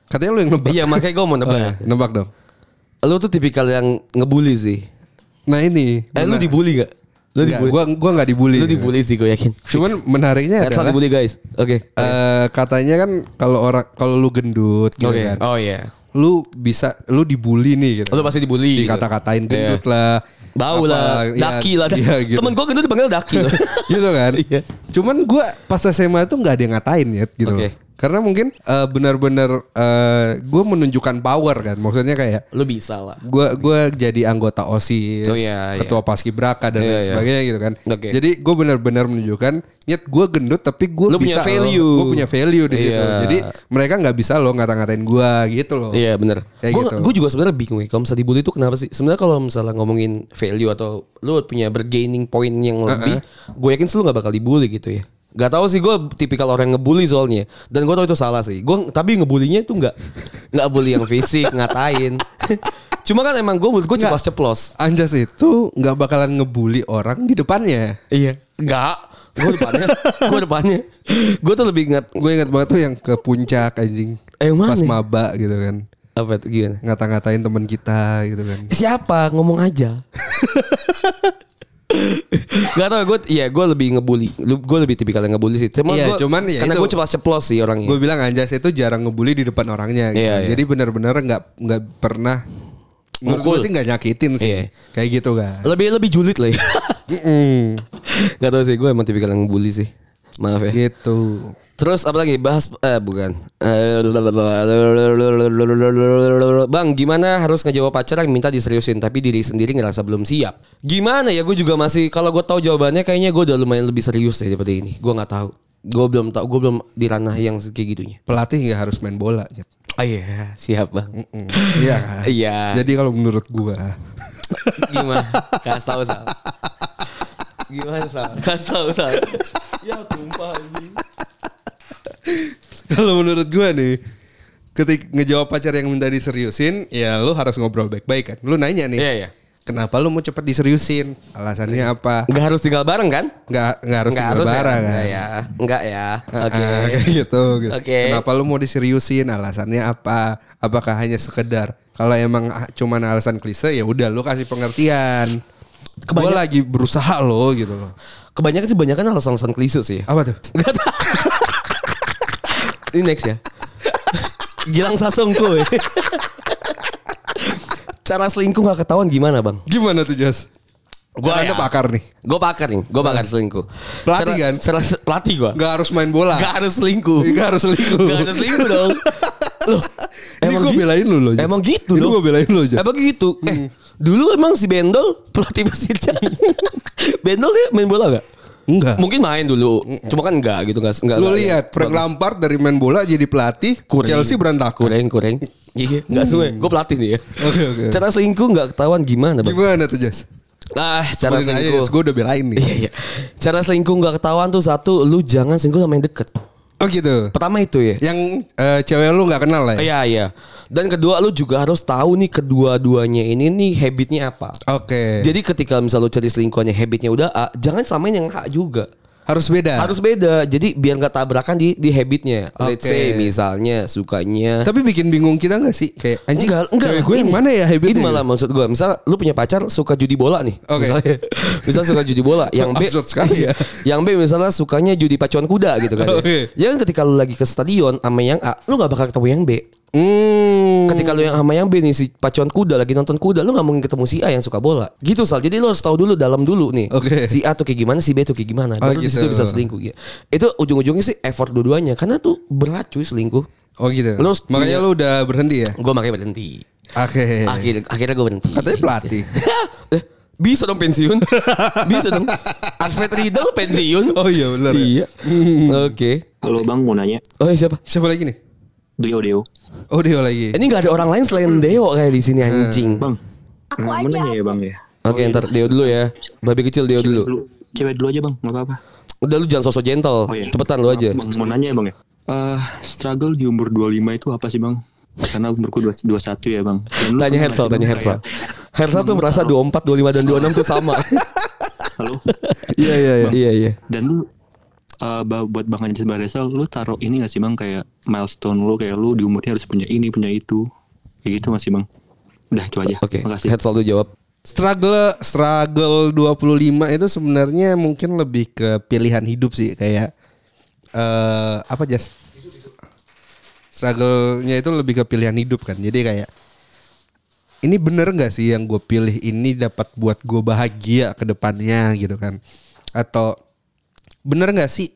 Katanya lu yang nebak. Iya, makanya gua mau Oh, nebak. iya. Nebak dong. Lu tuh tipikal yang ngebully sih. Nah ini. Eh, lu dibully gak? Lu enggak, dibully. Gua gua nggak dibully. Lu dibully sih gue yakin. Cuman menariknya Hersal adalah dibully guys. Oke. eh, katanya kan kalau orang kalau lu gendut gitu kan. Oh iya. Lu bisa lu dibully nih gitu. Lu pasti dibully. gitu. Dikata-katain Iya. gendut lah. Bau lah, ya, daki lah. iya, gitu. Temen gue gendut dipanggil daki loh. gitu kan. Iya. Cuman gua pas SMA tuh nggak ada yang ngatain ya gitu. Oke. loh. Karena mungkin eh, benar-benar eh, gue menunjukkan power kan. Maksudnya kayak Lu bisa lah. gua gua jadi anggota OSIS, Oh, iya, ketua paskibraka dan Iya, lain iya. sebagainya gitu kan. Oke. Jadi gue benar-benar menunjukkan, nyet gue gendut tapi gue Lu punya bisa value. gue punya value di situ. Iya. Jadi mereka nggak bisa loh ngata-ngatain gue gitu loh. Iya. Kayak Gue gitu. gue juga sebenarnya bingung ya. Kalau misalnya dibully itu kenapa sih? Sebenarnya kalau misalnya ngomongin value atau lu punya bergaining point yang lebih, gue yakin sih lu gak bakal dibully gitu ya. Gak tahu sih gue tipikal orang yang ngebully soalnya. Dan gue tau itu salah sih. Gue tapi ngebulinya itu nggak nggak bully yang fisik ngatain. Cuma kan emang gue gue Nggak. ceplos ceplos. Anjas itu nggak bakalan ngebully orang di depannya. Iya. Nggak. Gue depannya. gue depannya. Gue tuh lebih ingat Gue ingat banget tuh yang ke puncak anjing. Eh, mana? Pas maba gitu kan. apa tuh gimana? Ngata-ngatain teman kita gitu kan. Siapa ngomong aja. Gak tau gue Iya gue lebih ngebully Gue lebih tipikal yang ngebully sih Cuma Iya, gua- cuman ya Karena gue ceplos ceplos sih orangnya Gue bilang Anjas itu jarang ngebully di depan orangnya gitu. Iya, iya. Jadi benar-benar nggak nggak pernah gue Mukul. sih nggak nyakitin sih. Iya. Kayak gitu kan. Lebih lebih julid lah ya. Gak tau sih gue emang tipikal yang ngebully sih Maaf ya. Gitu. Terus apa lagi bahas eh bukan. Eh, Bang, gimana harus ngejawab pacar yang minta diseriusin tapi diri sendiri ngerasa belum siap? Gimana ya gue juga masih kalau gue tahu jawabannya kayaknya gue udah lumayan lebih serius deh daripada ini. Gue nggak tahu. Gue belum tahu, gue belum di ranah yang kayak gitunya. Pelatih nggak harus main bola. Oh iya, siap bang. Mm, Iya? Iya. Jadi kalau menurut gua Gimana? Kasih tahu Sal. Gimana Sal? Kasih tahu Sal. Ya tumpah anjing. Kalau menurut gua nih ketika ngejawab pacar yang minta diseriusin, ya lu harus ngobrol baik-baik kan. Lu nanya nih. Iya, iya. Kenapa lu mau cepet diseriusin? Alasannya apa? Nggak harus tinggal bareng kan? Nggak nggak harus Nggak tinggal ya? bareng kan? Nggak ya. Enggak ya. Oke. Ah, kayak gitu. gitu. Oke. Kenapa lu mau diseriusin? Alasannya apa? Apakah hanya sekedar kalau emang cuman alasan klise ya udah lu kasih pengertian. Gue lagi berusaha lo gitu loh. Kebanyakan sih banyak kan alasan-alasan klise sih. Apa tuh? Enggak tahu. Ini next ya. Gilang Sasongko ya. Cara selingkuh gak ketahuan gimana bang? Gimana tuh Jas? Gua ada ya. pakar nih. Gue pakar nih, gue pakar selingkuh. Pelatih Cara- kan? cara- pelatih gue. Gak harus main bola. Gak harus selingkuh. Gak harus selingkuh. Gak harus selingkuh dong. Loh, Ini gue belain lu loh. Emang gitu Ini dong. gue belain lu Jas. Emang gitu. Eh, Hmm. dulu emang si Bendol pelatih Persija. Bendol dia main bola gak? Enggak. Mungkin main dulu. Cuma kan enggak gitu enggak. enggak Lu lihat Frank Lampard dari main bola jadi pelatih Kuring. Chelsea berantakan. Kurang, kurang. Iya, enggak semua. Gue pelatih nih ya. Oke, oke. Cara selingkuh enggak ketahuan gimana, Bang? Gimana tuh Jas? Ah, cara aja, selingkuh. Gue udah belain nih. Iya, iya. Cara selingkuh enggak ketahuan tuh satu, lu jangan selingkuh sama yang deket. Oh gitu. Pertama itu ya. Yang eh, cewek lu nggak kenal lah ya? Iya, iya. Dan kedua lu juga harus tahu nih kedua-duanya ini nih habitnya apa. Oke. Jadi ketika misal lu cari selingkuhannya habitnya udah A, jangan samain yang H juga. Harus beda. Harus beda. Jadi biar nggak tabrakan di di habitnya. Let's say misalnya sukanya Tapi bikin bingung kita gak sih? Kayak anjing enggak, enggak. cewek gue yang Ini- mana ya habitnya? Ini malah maksud gue, misal lu punya pacar suka judi bola nih. Oke. Misalnya, misal suka judi bola, yang B sekali ya. yang B misalnya sukanya judi pacuan kuda gitu kan. Oke. Ya kan ketika lu lagi ke stadion sama yang A, lu nggak bakal ketemu yang B. Hmm. Ketika lu yang sama yang B nih si pacuan kuda lagi nonton kuda, lu nggak mungkin ketemu si A yang suka bola. Gitu Sal. Jadi lu harus tahu dulu dalam dulu nih. Oke. Si A tuh kayak gimana, si B tuh kayak gimana. Oh, Baru situ gitu. bisa selingkuh gitu. Itu ujung-ujungnya sih effort dua-duanya karena tuh berat cuy selingkuh. Oh gitu. Lu Makanya punya- lu udah berhenti ya? Gue makanya berhenti. Oke. Akhir, akhirnya gue berhenti. Katanya pelatih. Eh, Bisa dong pensiun. Bisa dong. Alfred Riedel pensiun. Oh iya benar. ya. Iya. Oke. Halo bang mau nanya. Oh iya, siapa? Siapa lagi nih? Deo Deo. Oh dia lagi. Ini gak ada orang lain selain Deo kayak di sini anjing. Bang. Aku mau aja, ya bang ya. Oke, ntar Deo dulu ya. Babi kecil Deo dulu. Dulu, cewek dulu aja bang, nggak apa-apa. Udah lu jangan sosok gentle. Oh iya. Cepetan lu aja. Bang, mau nanya ya bang ya. Eh, struggle di umur 25 itu apa sih bang? Karena umurku 2- 21 ya bang. Dan Tanya Hersal, tanya Hersal. Hersal tuh merasa 24, 25 dan 26 tuh sama. Halo. Iya iya iya. Iya, iya. Dan lu eh, ba- buat Bang Anjas Bang Hersal, lu taruh ini gak sih bang kayak milestone lu kayak lu di umurnya harus punya ini punya itu, kayak gitu gak sih bang? Udah itu aja. Oke, Makasih. Hersal tuh jawab. Struggle struggle 25 itu sebenarnya mungkin lebih ke pilihan hidup sih kayak eh apa Jas? Struggle-nya itu lebih ke pilihan hidup kan. Jadi kayak ini bener nggak sih yang gue pilih ini dapat buat gue bahagia ke depannya gitu kan? Atau bener nggak sih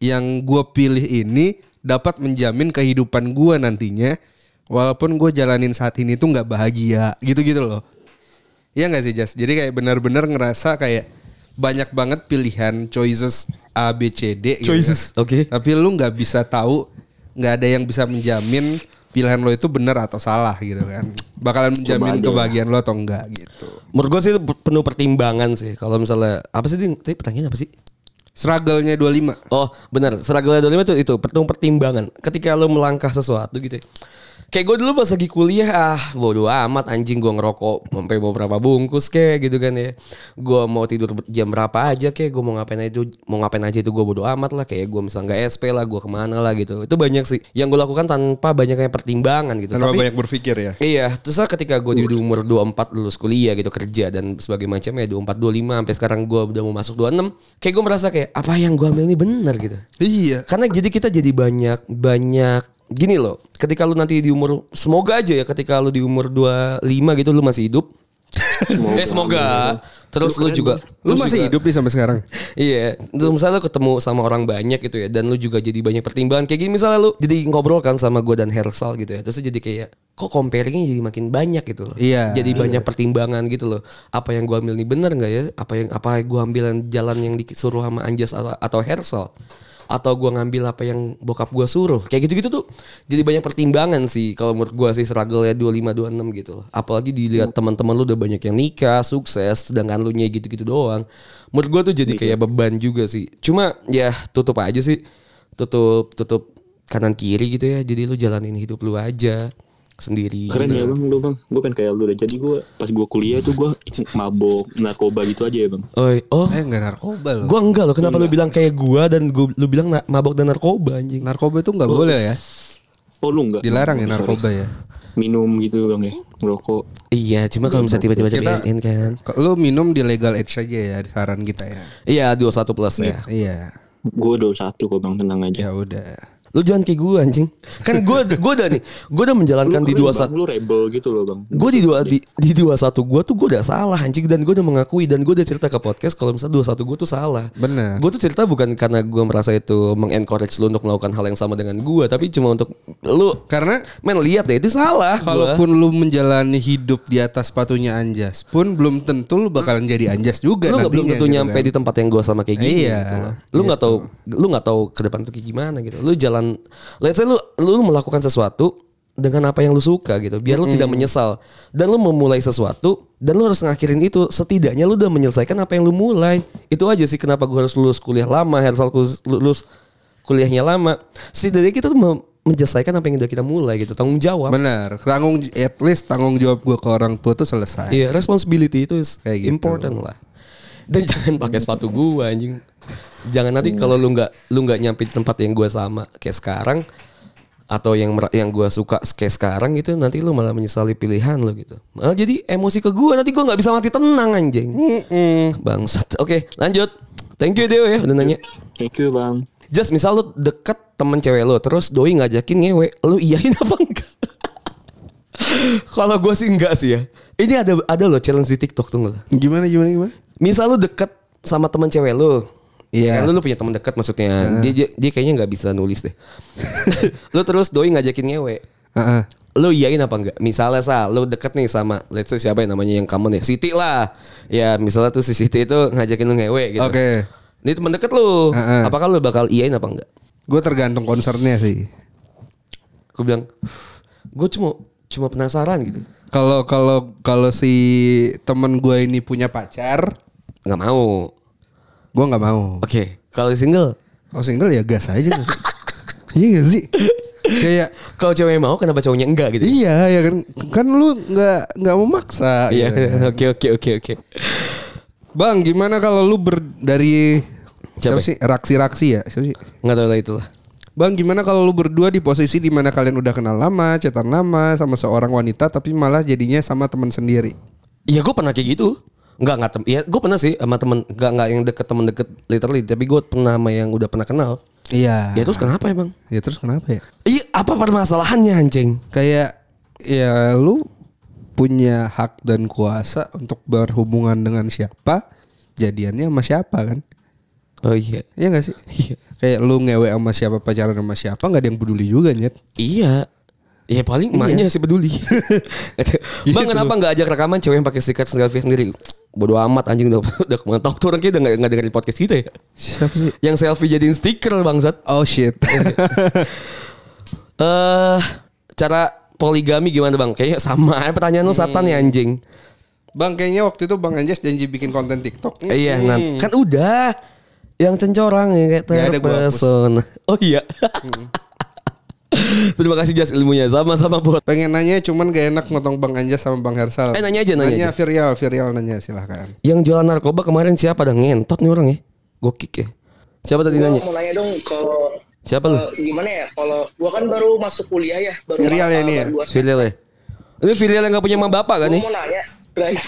yang gue pilih ini dapat menjamin kehidupan gue nantinya walaupun gue jalanin saat ini tuh nggak bahagia gitu-gitu loh. Iya nggak sih Jas? Jadi kayak benar-benar ngerasa kayak banyak banget pilihan choices A B C D. gitu Choices, kan. oke. Tapi lu nggak bisa tahu, nggak ada yang bisa menjamin pilihan lo itu benar atau salah gitu kan. Bakalan menjamin kebahagiaan lo atau enggak gitu. Menurut gue sih itu penuh pertimbangan sih. Kalau misalnya apa sih Ding? Tadi pertanyaan apa sih? Struggle-nya 25. Oh benar, seragam dua itu itu pertimbangan. Ketika lo melangkah sesuatu gitu. ya. Kayak gue dulu pas lagi kuliah ah bodo amat anjing gue ngerokok sampai beberapa bungkus kayak gitu kan ya. Gue mau tidur jam berapa aja kayak gue mau ngapain aja itu mau ngapain aja itu gue bodo amat lah kayak gue misalnya nggak SP lah gue ke mana lah gitu. Itu banyak sih yang gue lakukan tanpa banyaknya pertimbangan gitu. Tanpa Tapi banyak berpikir ya. Iya, terus lah ketika gue di umur 24 lulus kuliah gitu kerja dan sebagai macamnya 24 25 sampai sekarang gue udah mau masuk 26, kayak gue merasa kayak apa yang gue ambil ini benar gitu. Iya. Karena jadi kita jadi banyak banyak gini loh. Ketika lu nanti di umur semoga aja ya ketika lu di umur 25 gitu lu masih hidup. eh semoga. Terus lu keren, juga Lu terus masih juga- hidup nih sampai sekarang? Iya, lu misalnya lu ketemu sama orang banyak gitu ya dan lu juga jadi banyak pertimbangan kayak gini misalnya lu jadi ngobrol kan sama gue dan Hersal gitu ya. Terus jadi kayak kok comparingnya jadi makin banyak gitu loh. Iya. Jadi banyak pertimbangan gitu loh. Apa yang gue ambil nih bener nggak ya? Apa yang apa gue ambil jalan yang disuruh sama Anjas atau, atau Hersal? Atau gue ngambil apa yang bokap gue suruh. Kayak gitu-gitu tuh Jadi banyak pertimbangan sih Kalau menurut gue sih struggle ya 25-26 gitu loh. Apalagi dilihat teman-teman lu udah banyak yang nikah Sukses Sedangkan lu nya gitu-gitu doang. Menurut gue tuh jadi kayak beban juga sih. Cuma ya tutup aja sih. Tutup Tutup kanan kiri gitu ya. Jadi lu jalanin hidup lu aja Sendiri Keren gitu. ya bang, lu bang. Gue pengen kayak lu deh. Jadi gue pas gue kuliah tuh gue mabok narkoba gitu aja ya bang. Oi, oh Eh enggak narkoba loh. Gua enggak loh Kenapa lu bilang kayak gua Dan gua, lu bilang mabok dan narkoba anjing Narkoba itu nggak boleh ya? Oh lu enggak? Dilarang ya Oh, sorry. narkoba ya. Minum gitu bang ya, ngerokok. Iya cuma kalau misalnya tiba-tiba dibiarin kan Lu minum di legal age aja ya saran kita ya. Iya 21 plus ya Iya. Gue udah satu kok bang, tenang aja. Ya udah. Lu jangan kayak gue anjing. Kan gue gue udah nih, gue udah menjalankan di keren, dua satu. Lu rebel gitu loh bang. Gue di dua di, di dua satu gue tuh gue udah salah anjing dan gue udah mengakui dan gue udah cerita ke podcast kalau misalnya dua satu gue tuh salah. Bener. Gue tuh cerita bukan karena gue merasa itu mengencourage lu untuk melakukan hal yang sama dengan gue, tapi cuma untuk lu Karena men lihat deh itu salah. gua. kalaupun lu menjalani hidup di atas sepatunya Anjas pun belum tentu lu bakalan jadi Anjas juga lu nggak nantinya. belum tentu gitu nyampe kan. di tempat yang gue sama kayak gini Iya, gitu lu nggak tahu lu nggak tahu ke depan tuh kayak gimana gitu lu jalan let's say lu lu melakukan sesuatu dengan apa yang lu suka gitu biar lu tidak menyesal dan lu memulai sesuatu dan lu harus ngakhirin itu setidaknya lu udah menyelesaikan apa yang lu mulai itu aja sih kenapa gue harus lulus kuliah lama Hersal lulus, lulus kuliahnya lama setidaknya kita tuh menyelesaikan apa yang udah kita mulai gitu tanggung jawab Benar. Tanggung at least tanggung jawab gua ke orang tua tuh selesai. Iya, responsibility itu is Kayak gitu. important lah. Dan jangan pakai sepatu gua anjing. Jangan nanti kalau lu nggak lu nggak nyampe di tempat yang gua sama kayak sekarang atau yang yang gua suka kayak sekarang gitu nanti lu malah menyesali pilihan lu gitu. Malah jadi emosi ke gua nanti gua nggak bisa mati tenang anjing. Bangsat. Oke, lanjut. Thank you Deo ya udah nanya. Thank you bang. Just misal lu deket temen cewek lu terus doi ngajakin ngewe, lu iyain apa enggak? Kalau gue sih enggak sih ya. Ini ada ada loh challenge di TikTok tuh? Gimana gimana gimana? Misal lu deket sama temen cewek lu. Iya. Kan lu, lu punya temen deket maksudnya. Dia, dia dia kayaknya nggak bisa nulis deh. lu terus doi ngajakin ngewe. Heeh. Lu iyain apa enggak? Misalnya sa, lu deket nih sama let's say siapa yang namanya yang common ya? Siti lah. Ya misalnya tuh si Siti itu ngajakin lu ngewe gitu. Oke. Ini temen deket lu. Heeh. Apakah lu bakal iyain apa enggak? Gue tergantung konsernya sih. Gue bilang, gue cuma cuma penasaran gitu. Kalau kalau kalau si temen gue ini punya pacar, Nggak mau. Gue nggak mau. Oke, kalau single, Kalau single ya gas aja. iya gak sih? Kayak kalau cewek mau kenapa cowoknya enggak gitu? iya ya kan kan lu nggak nggak memaksa. Iya, gitu kan. oke oke oke oke. Bang, gimana kalau lu ber dari Siapa? siapa sih? Raksi-raksi ya? Siapa sih? Nggak tahu lah itulah. Bang, gimana kalau lu berdua di posisi di mana kalian udah kenal lama, cetan lama sama seorang wanita tapi malah jadinya sama teman sendiri? Iya, gue pernah kayak gitu. Enggak enggak tem. Iya, gue pernah sih sama temen. Enggak enggak yang deket temen deket literally. Tapi gue pernah sama yang udah pernah kenal. Iya. Ya terus kenapa emang? Ya terus kenapa ya? Iya, apa permasalahannya anjing? Kayak ya lu punya hak dan kuasa untuk berhubungan dengan siapa, jadiannya sama siapa kan? Oh iya. Iya gak sih? Iya. Kayak lu ngewe sama siapa pacaran sama siapa nggak ada yang peduli juga nyet. Iya. Ya paling emaknya sih peduli. Bang kenapa nggak ajak rekaman cewek yang pakai selfie sendiri? Bodoh amat anjing udah udah ke mana tahu tuh orang kita nggak nggak dengerin podcast kita ya. Siapa sih? Yang selfie jadiin stiker bangsat. Oh shit. Eh cara poligami gimana bang? Kayaknya sama aja pertanyaan lu satan ya anjing. Bang kayaknya waktu itu Bang Anjas janji bikin konten TikTok. Iya nan kan udah yang cencorang ya kayak Nggak ada, gua hapus. terpesona. Oh iya. Terima kasih Jas ilmunya sama-sama buat. Pengen nanya cuman gak enak ngotong Bang Anjas sama Bang Hersal. Eh, nanya aja, nanya Nanya aja. Virial, Virial nanya silahkan. Yang jualan narkoba kemarin siapa? Ada ngentot nih orang ya. Gue kick ya. Siapa tadi Gua nanya? mau nanya dong kalau Siapa lu? eh, gimana ya kalau gua kan baru masuk kuliah ya baru Filial ya ini ya? baru dua semester. Filial ya? Ini filial yang gak punya emak bapak kan nih? mau nanya guys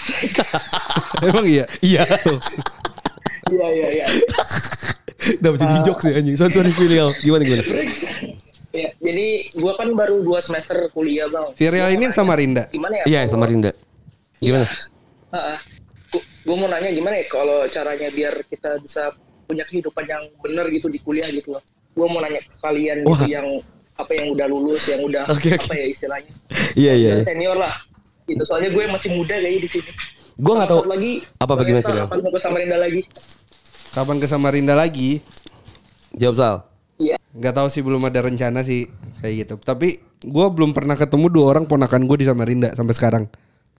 Emang iya? Iya. iya iya iya Dapat jadi jokes ya anjing. Sorry, sorry filial. Gimana gimana? Ya jadi gua kan baru dua semester kuliah bang Virial ini yang sama Rinda. gimana ya Iya kalau- sama Rinda. Gimana? gue mau nanya gimana ya kalau caranya biar kita bisa punya kehidupan yang benar gitu di kuliah gitu loh. Gue mau nanya ke kalian Wah. gitu yang apa yang udah lulus, yang udah Oke, oke. apa ya istilahnya. Iya iya. Udah Senior lah. Gitu. Soalnya gue masih muda kayaknya di sini. Gue nggak tahu satu lagi. apa Bang bagaimana. Kapan ke Samarinda lagi? Kapan ke Samarinda lagi? Jawab Sal. Iya. Nggak tahu sih belum ada rencana sih kayak gitu. Tapi gue belum pernah ketemu dua orang ponakan gue di Samarinda sampai sekarang.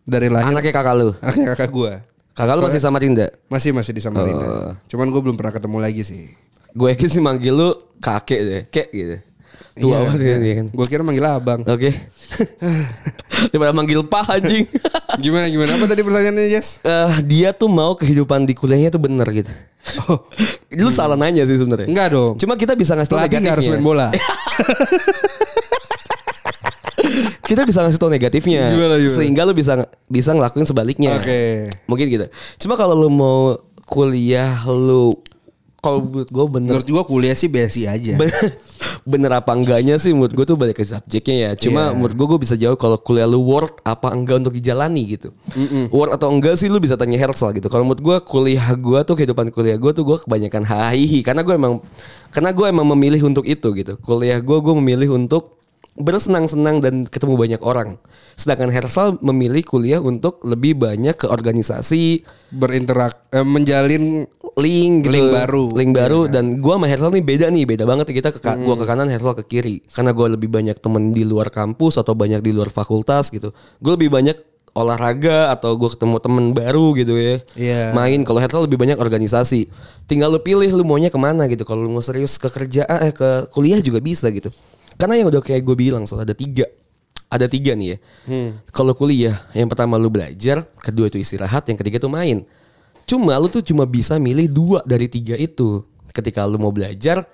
Dari lahir Anaknya kakak lu. anaknya kakak gue. Kakak lu masih sama Rinda. Masih masih di Samarinda. Oh. Cuman gue belum pernah ketemu lagi sih. Gue yakin sih manggil lu kakek deh, kek gitu. Tua banget ya, iya kan. Gue kira manggil abang. Oke. Daripada manggil pak anjing. Gimana gimana apa tadi pertanyaannya Jess? Eh, dia tuh mau kehidupan di kuliahnya tuh bener gitu. Oh, Lu salah nanya sih sebenarnya. enggak dong. Cuma kita bisa ngasih tau Pelatih nggak harus negatifnya. main bola. kita bisa ngasih tau negatifnya. Gimana, gimana? Sehingga lu bisa bisa ngelakuin sebaliknya. Oke. Mungkin gitu. Cuma kalau lu mau kuliah lu kalau menurut gue bener Menurut gue kuliah sih basic aja. bener, bener apa enggaknya sih menurut gue tuh balik ke subjeknya ya. Cuma Iya. menurut gue gue bisa jawab kalau kuliah lu worth apa enggak untuk dijalani gitu. Worth atau enggak sih lu bisa tanya Hersal gitu. Kalau menurut gue kuliah gue tuh kehidupan kuliah gue tuh gue kebanyakan hahihi karena gue emang karena gue emang memilih untuk itu gitu. Kuliah gue gue memilih untuk bersenang-senang dan ketemu banyak orang. Sedangkan Hersal memilih kuliah untuk lebih banyak ke organisasi, Berinterak eh, menjalin link gitu. Link baru. Link baru Iya. dan gua sama Hersal nih beda nih, beda banget kita ke gua ke kanan, Hersal ke kiri. Karena gua lebih banyak temen di luar kampus atau banyak di luar fakultas gitu. Gue lebih banyak olahraga atau gue ketemu temen baru gitu ya. Iya. Main kalau Hersal lebih banyak organisasi. Tinggal lu pilih lu maunya ke mana gitu. Kalau lu mau serius ke kerjaan eh ke kuliah juga bisa gitu. Karena yang udah kayak gue bilang soal ada tiga ada tiga nih ya. Kalau kuliah, yang pertama lu belajar, kedua itu istirahat, yang ketiga itu main. Cuma lu tuh cuma bisa milih dua dari tiga itu. Ketika lu mau belajar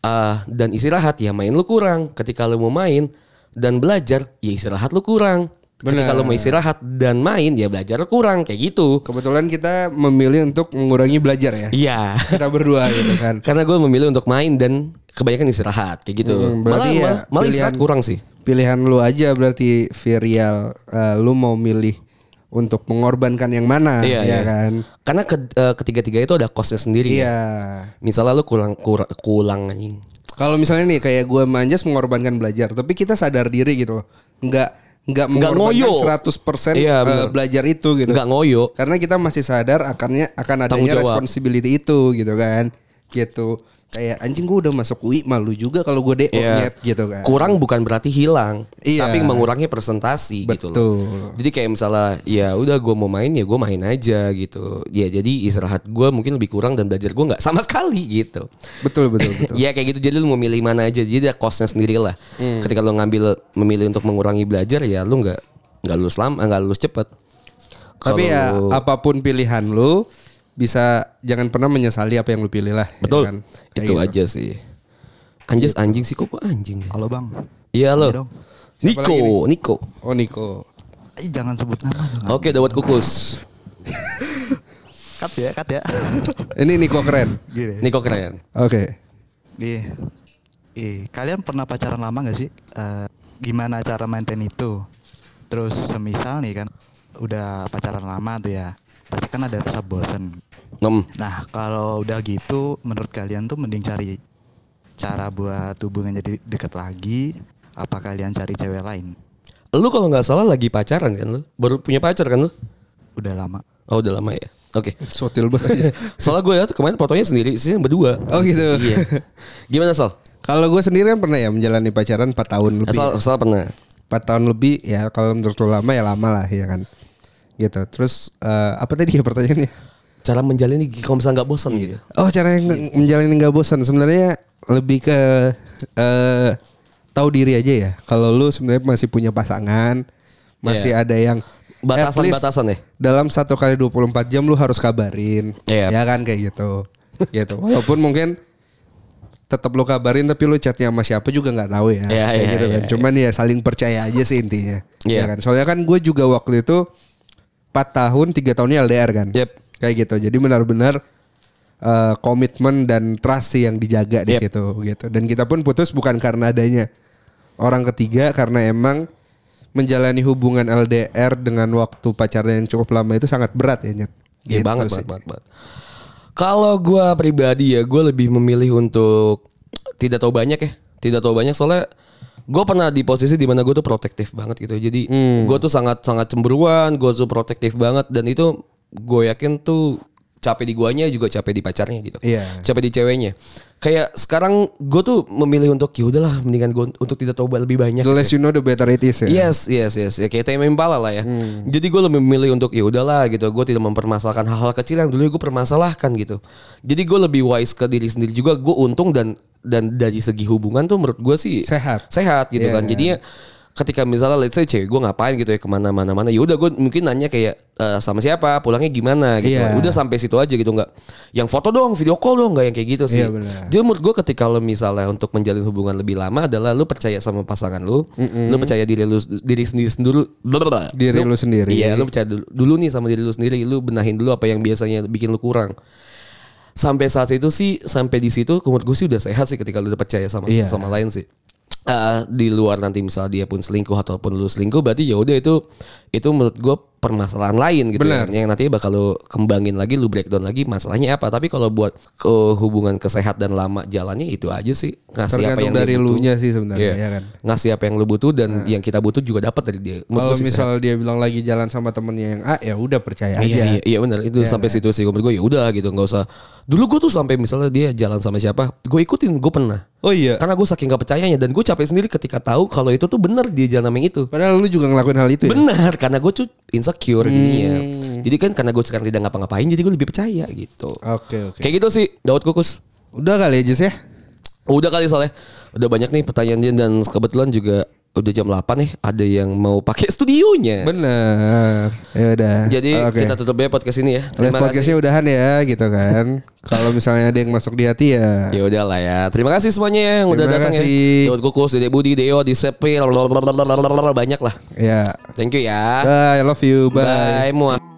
ah, dan istirahat, ya main lu kurang. Ketika lu mau main dan belajar, ya istirahat lu kurang. Ketika Benar. lu mau istirahat dan main, ya belajar kurang kayak gitu. Kebetulan kita memilih untuk mengurangi belajar ya. Iya. Kita berdua gitu kan. Karena gue memilih untuk main dan kebanyakan istirahat kayak gitu. Hmm, malah ya malah, malah pilihan- istirahat kurang sih. Pilihan lu aja berarti Virial eh, lu mau milih untuk mengorbankan yang mana Iya, ya iya. kan? Karena ke- eh, ketiga-tiga itu ada costnya sendiri. ya. Iya. Misalnya lu kurang kurang kurang anjing. Kalau misalnya nih kayak gue manjas mengorbankan belajar, tapi kita sadar diri gitu loh. Enggak Nggak mengorbankan ngoyo. 100% Iya, bener. belajar itu gitu. Nggak ngoyo. Karena kita masih sadar akannya akan adanya responsibility itu gitu kan. Gitu. Kayak anjing gue udah masuk UI malu juga kalau gue DO Iya. nyet gitu kan. Kurang bukan berarti hilang, Iya. tapi mengurangi presentasi gitu loh. Betul. Jadi kayak misalnya ya udah gue mau main ya gue main aja gitu. Ya jadi istirahat gue mungkin lebih kurang dan belajar gue nggak sama sekali gitu. Betul betul betul. Ya kayak gitu jadi lu mau milih mana aja jadi ada costnya sendiri lah. Hmm. Ketika lu ngambil memilih untuk mengurangi belajar ya lu nggak nggak lulus lama nggak lulus cepet. Tapi ya Kalau- apa pun pilihan lu bisa jangan pernah menyesali apa yang lu pilih lah. ya betul kan? Kayak itu gitu. aja sih. Anjas anjing sih kok anjing. Halo bang. Iya lo. Iya Niko, Niko. Oh Niko. Ih, jangan sebut nama. Oke, Dawat Kukus. Cut ya, cut ya. Ini Niko keren. Gini. Niko keren. Oke. Ih, ih, kalian pernah pacaran lama gak sih? Eh, gimana cara maintain itu? Terus semisal nih kan, udah pacaran lama tuh ya, pasti kan ada rasa bosen. Nom. Nah kalau udah gitu, menurut kalian tuh mending cari cara buat hubungan jadi deket lagi? Apa kalian cari cewek lain? Lu kalau nggak salah lagi pacaran kan lu? Baru punya pacar kan lu? Udah lama. Oh, udah lama ya. Oke. Sotil banget. Soalnya gue ya kemarin fotonya sendiri sih berdua. Oh gitu. Iya. Gimana Sal? Kalau gue sendiri kan pernah ya menjalani pacaran 4 tahun lebih. Sal, Sal pernah. 4 tahun lebih ya kalau menurut lu lama ya lama lah ya kan. Gitu. Terus eh, apa tadi ya pertanyaannya? Cara menjalani kalau misalnya nggak bosan gitu. Oh cara yang menjalani nggak bosan sebenarnya lebih ke eh tahu diri aja ya. Kalau lu sebenarnya masih punya pasangan, masih Iya. ada yang Batasan-batasan ya. Dalam satu kali 24 jam lu harus kabarin. Iya. Ya kan kayak gitu. gitu. Walaupun mungkin tetap lu kabarin tapi lu chatnya sama siapa juga nggak tahu ya. Iya, kayak iya, gitu kan. iya, Cuman ya saling percaya aja sih intinya. Iya. Ya kan. Soalnya kan gue juga waktu itu 4 tahun 3 tahunnya LDR kan. Yep. Kayak gitu. Jadi benar-benar eh, komitmen dan trust sih yang dijaga di Yep. situ gitu. Dan kita pun putus bukan karena adanya orang ketiga karena emang menjalani hubungan LDR dengan waktu pacaran yang cukup lama itu sangat berat ya Nyet. Iya Gitu banget, banget, banget, banget. Kalau gue pribadi ya, gue lebih memilih untuk tidak tahu banyak ya, tidak tahu banyak soalnya gue pernah di posisi di mana gue tuh protektif banget gitu. Jadi Hmm. gue tuh sangat sangat cemburuan, gue tuh protektif banget dan itu gue yakin tuh capek di guanya juga capek di pacarnya gitu. Iya. Capek di ceweknya. Kayak sekarang gue tuh memilih untuk ya udahlah mendingan gue untuk tidak tahu lebih banyak. The gitu. less you know the better it is ya. Yes, yes, yes. Ya, kayak Tame Impala lah ya. Hmm. Jadi gue lebih memilih untuk ya udahlah gitu. Gue tidak mempermasalahkan hal-hal kecil yang dulu gue permasalahkan gitu. Jadi gue lebih wise ke diri sendiri juga. Gue untung dan dan dari segi hubungan tuh menurut gue sih Sehat. sehat gitu Iya. kan. Jadinya ketika misalnya let's say cewek gue ngapain gitu ya ke mana-mana mana ya udah gue mungkin nanya kayak eh, sama siapa pulangnya gimana gitu Iya. udah sampai situ aja gitu nggak yang foto dong video call dong nggak yang kayak gitu sih Iya, benar. jadi menurut gue ketika lo misalnya untuk menjalin hubungan lebih lama adalah lo percaya sama pasangan lo, lo percaya diri lo diri sendiri sendiri, Diri lu sendiri. Iya, lo percaya dulu, dulu nih sama diri lo sendiri, lo benahin dulu apa yang biasanya bikin lo kurang. Sampai saat itu sih, sampai di situ, menurut gue sih udah sehat sih ketika lo udah percaya sama Iya. sama lain sih. Eh, di luar nanti misalnya dia pun selingkuh ataupun lu selingkuh berarti ya udah itu itu menurut gue permasalahan lain gitu Benar. ya. yang nanti bakal lu kembangin lagi lu breakdown lagi masalahnya apa tapi kalau buat ke hubungan kesehat dan lama jalannya itu aja sih ngasih apa Tergantung yang dari lu nya sih sebenarnya Iya. ya kan. ngasih apa yang lu butuh dan yang kita butuh juga dapat dari dia Kalau misal dia bilang lagi jalan sama temennya yang A ya udah percaya sehat. aja. iya iya, iya benar itu sampai situ sih menurut gue ya udah gitu nggak usah dulu gue tuh sampai misalnya dia jalan sama siapa gue ikutin gue pernah Oh iya. karena gue saking gak percayanya dan gue capek sendiri ketika tahu kalau itu tuh benar dia jalan sama yang itu Padahal lu juga ngelakuin hal itu ya. Benar, karena gue tuh insecure jadinya. Jadi kan karena gue sekarang tidak ngapa-ngapain, jadi gue lebih percaya gitu. Oke oke. Kayak gitu sih, Daud Kukus. Udah kali aja sih ya. Udah kali soalnya. Udah banyak nih pertanyaan dia dan kebetulan juga udah jam 8 nih ada yang mau pakai studionya. Bener. Ya udah. Jadi Oke. kita tutup ya podcast ini ya. Live podcastnya udahan ya gitu kan. Kalau misalnya ada yang masuk di hati ya. Ya udah lah ya. Terima kasih semuanya yang udah Terima datang kasih. ya. Daud Kukus, Dede Budi, Deo, Disepil, banyak lah. Ya. Thank you ya. Bye, I love you. Bye. Bye, muah.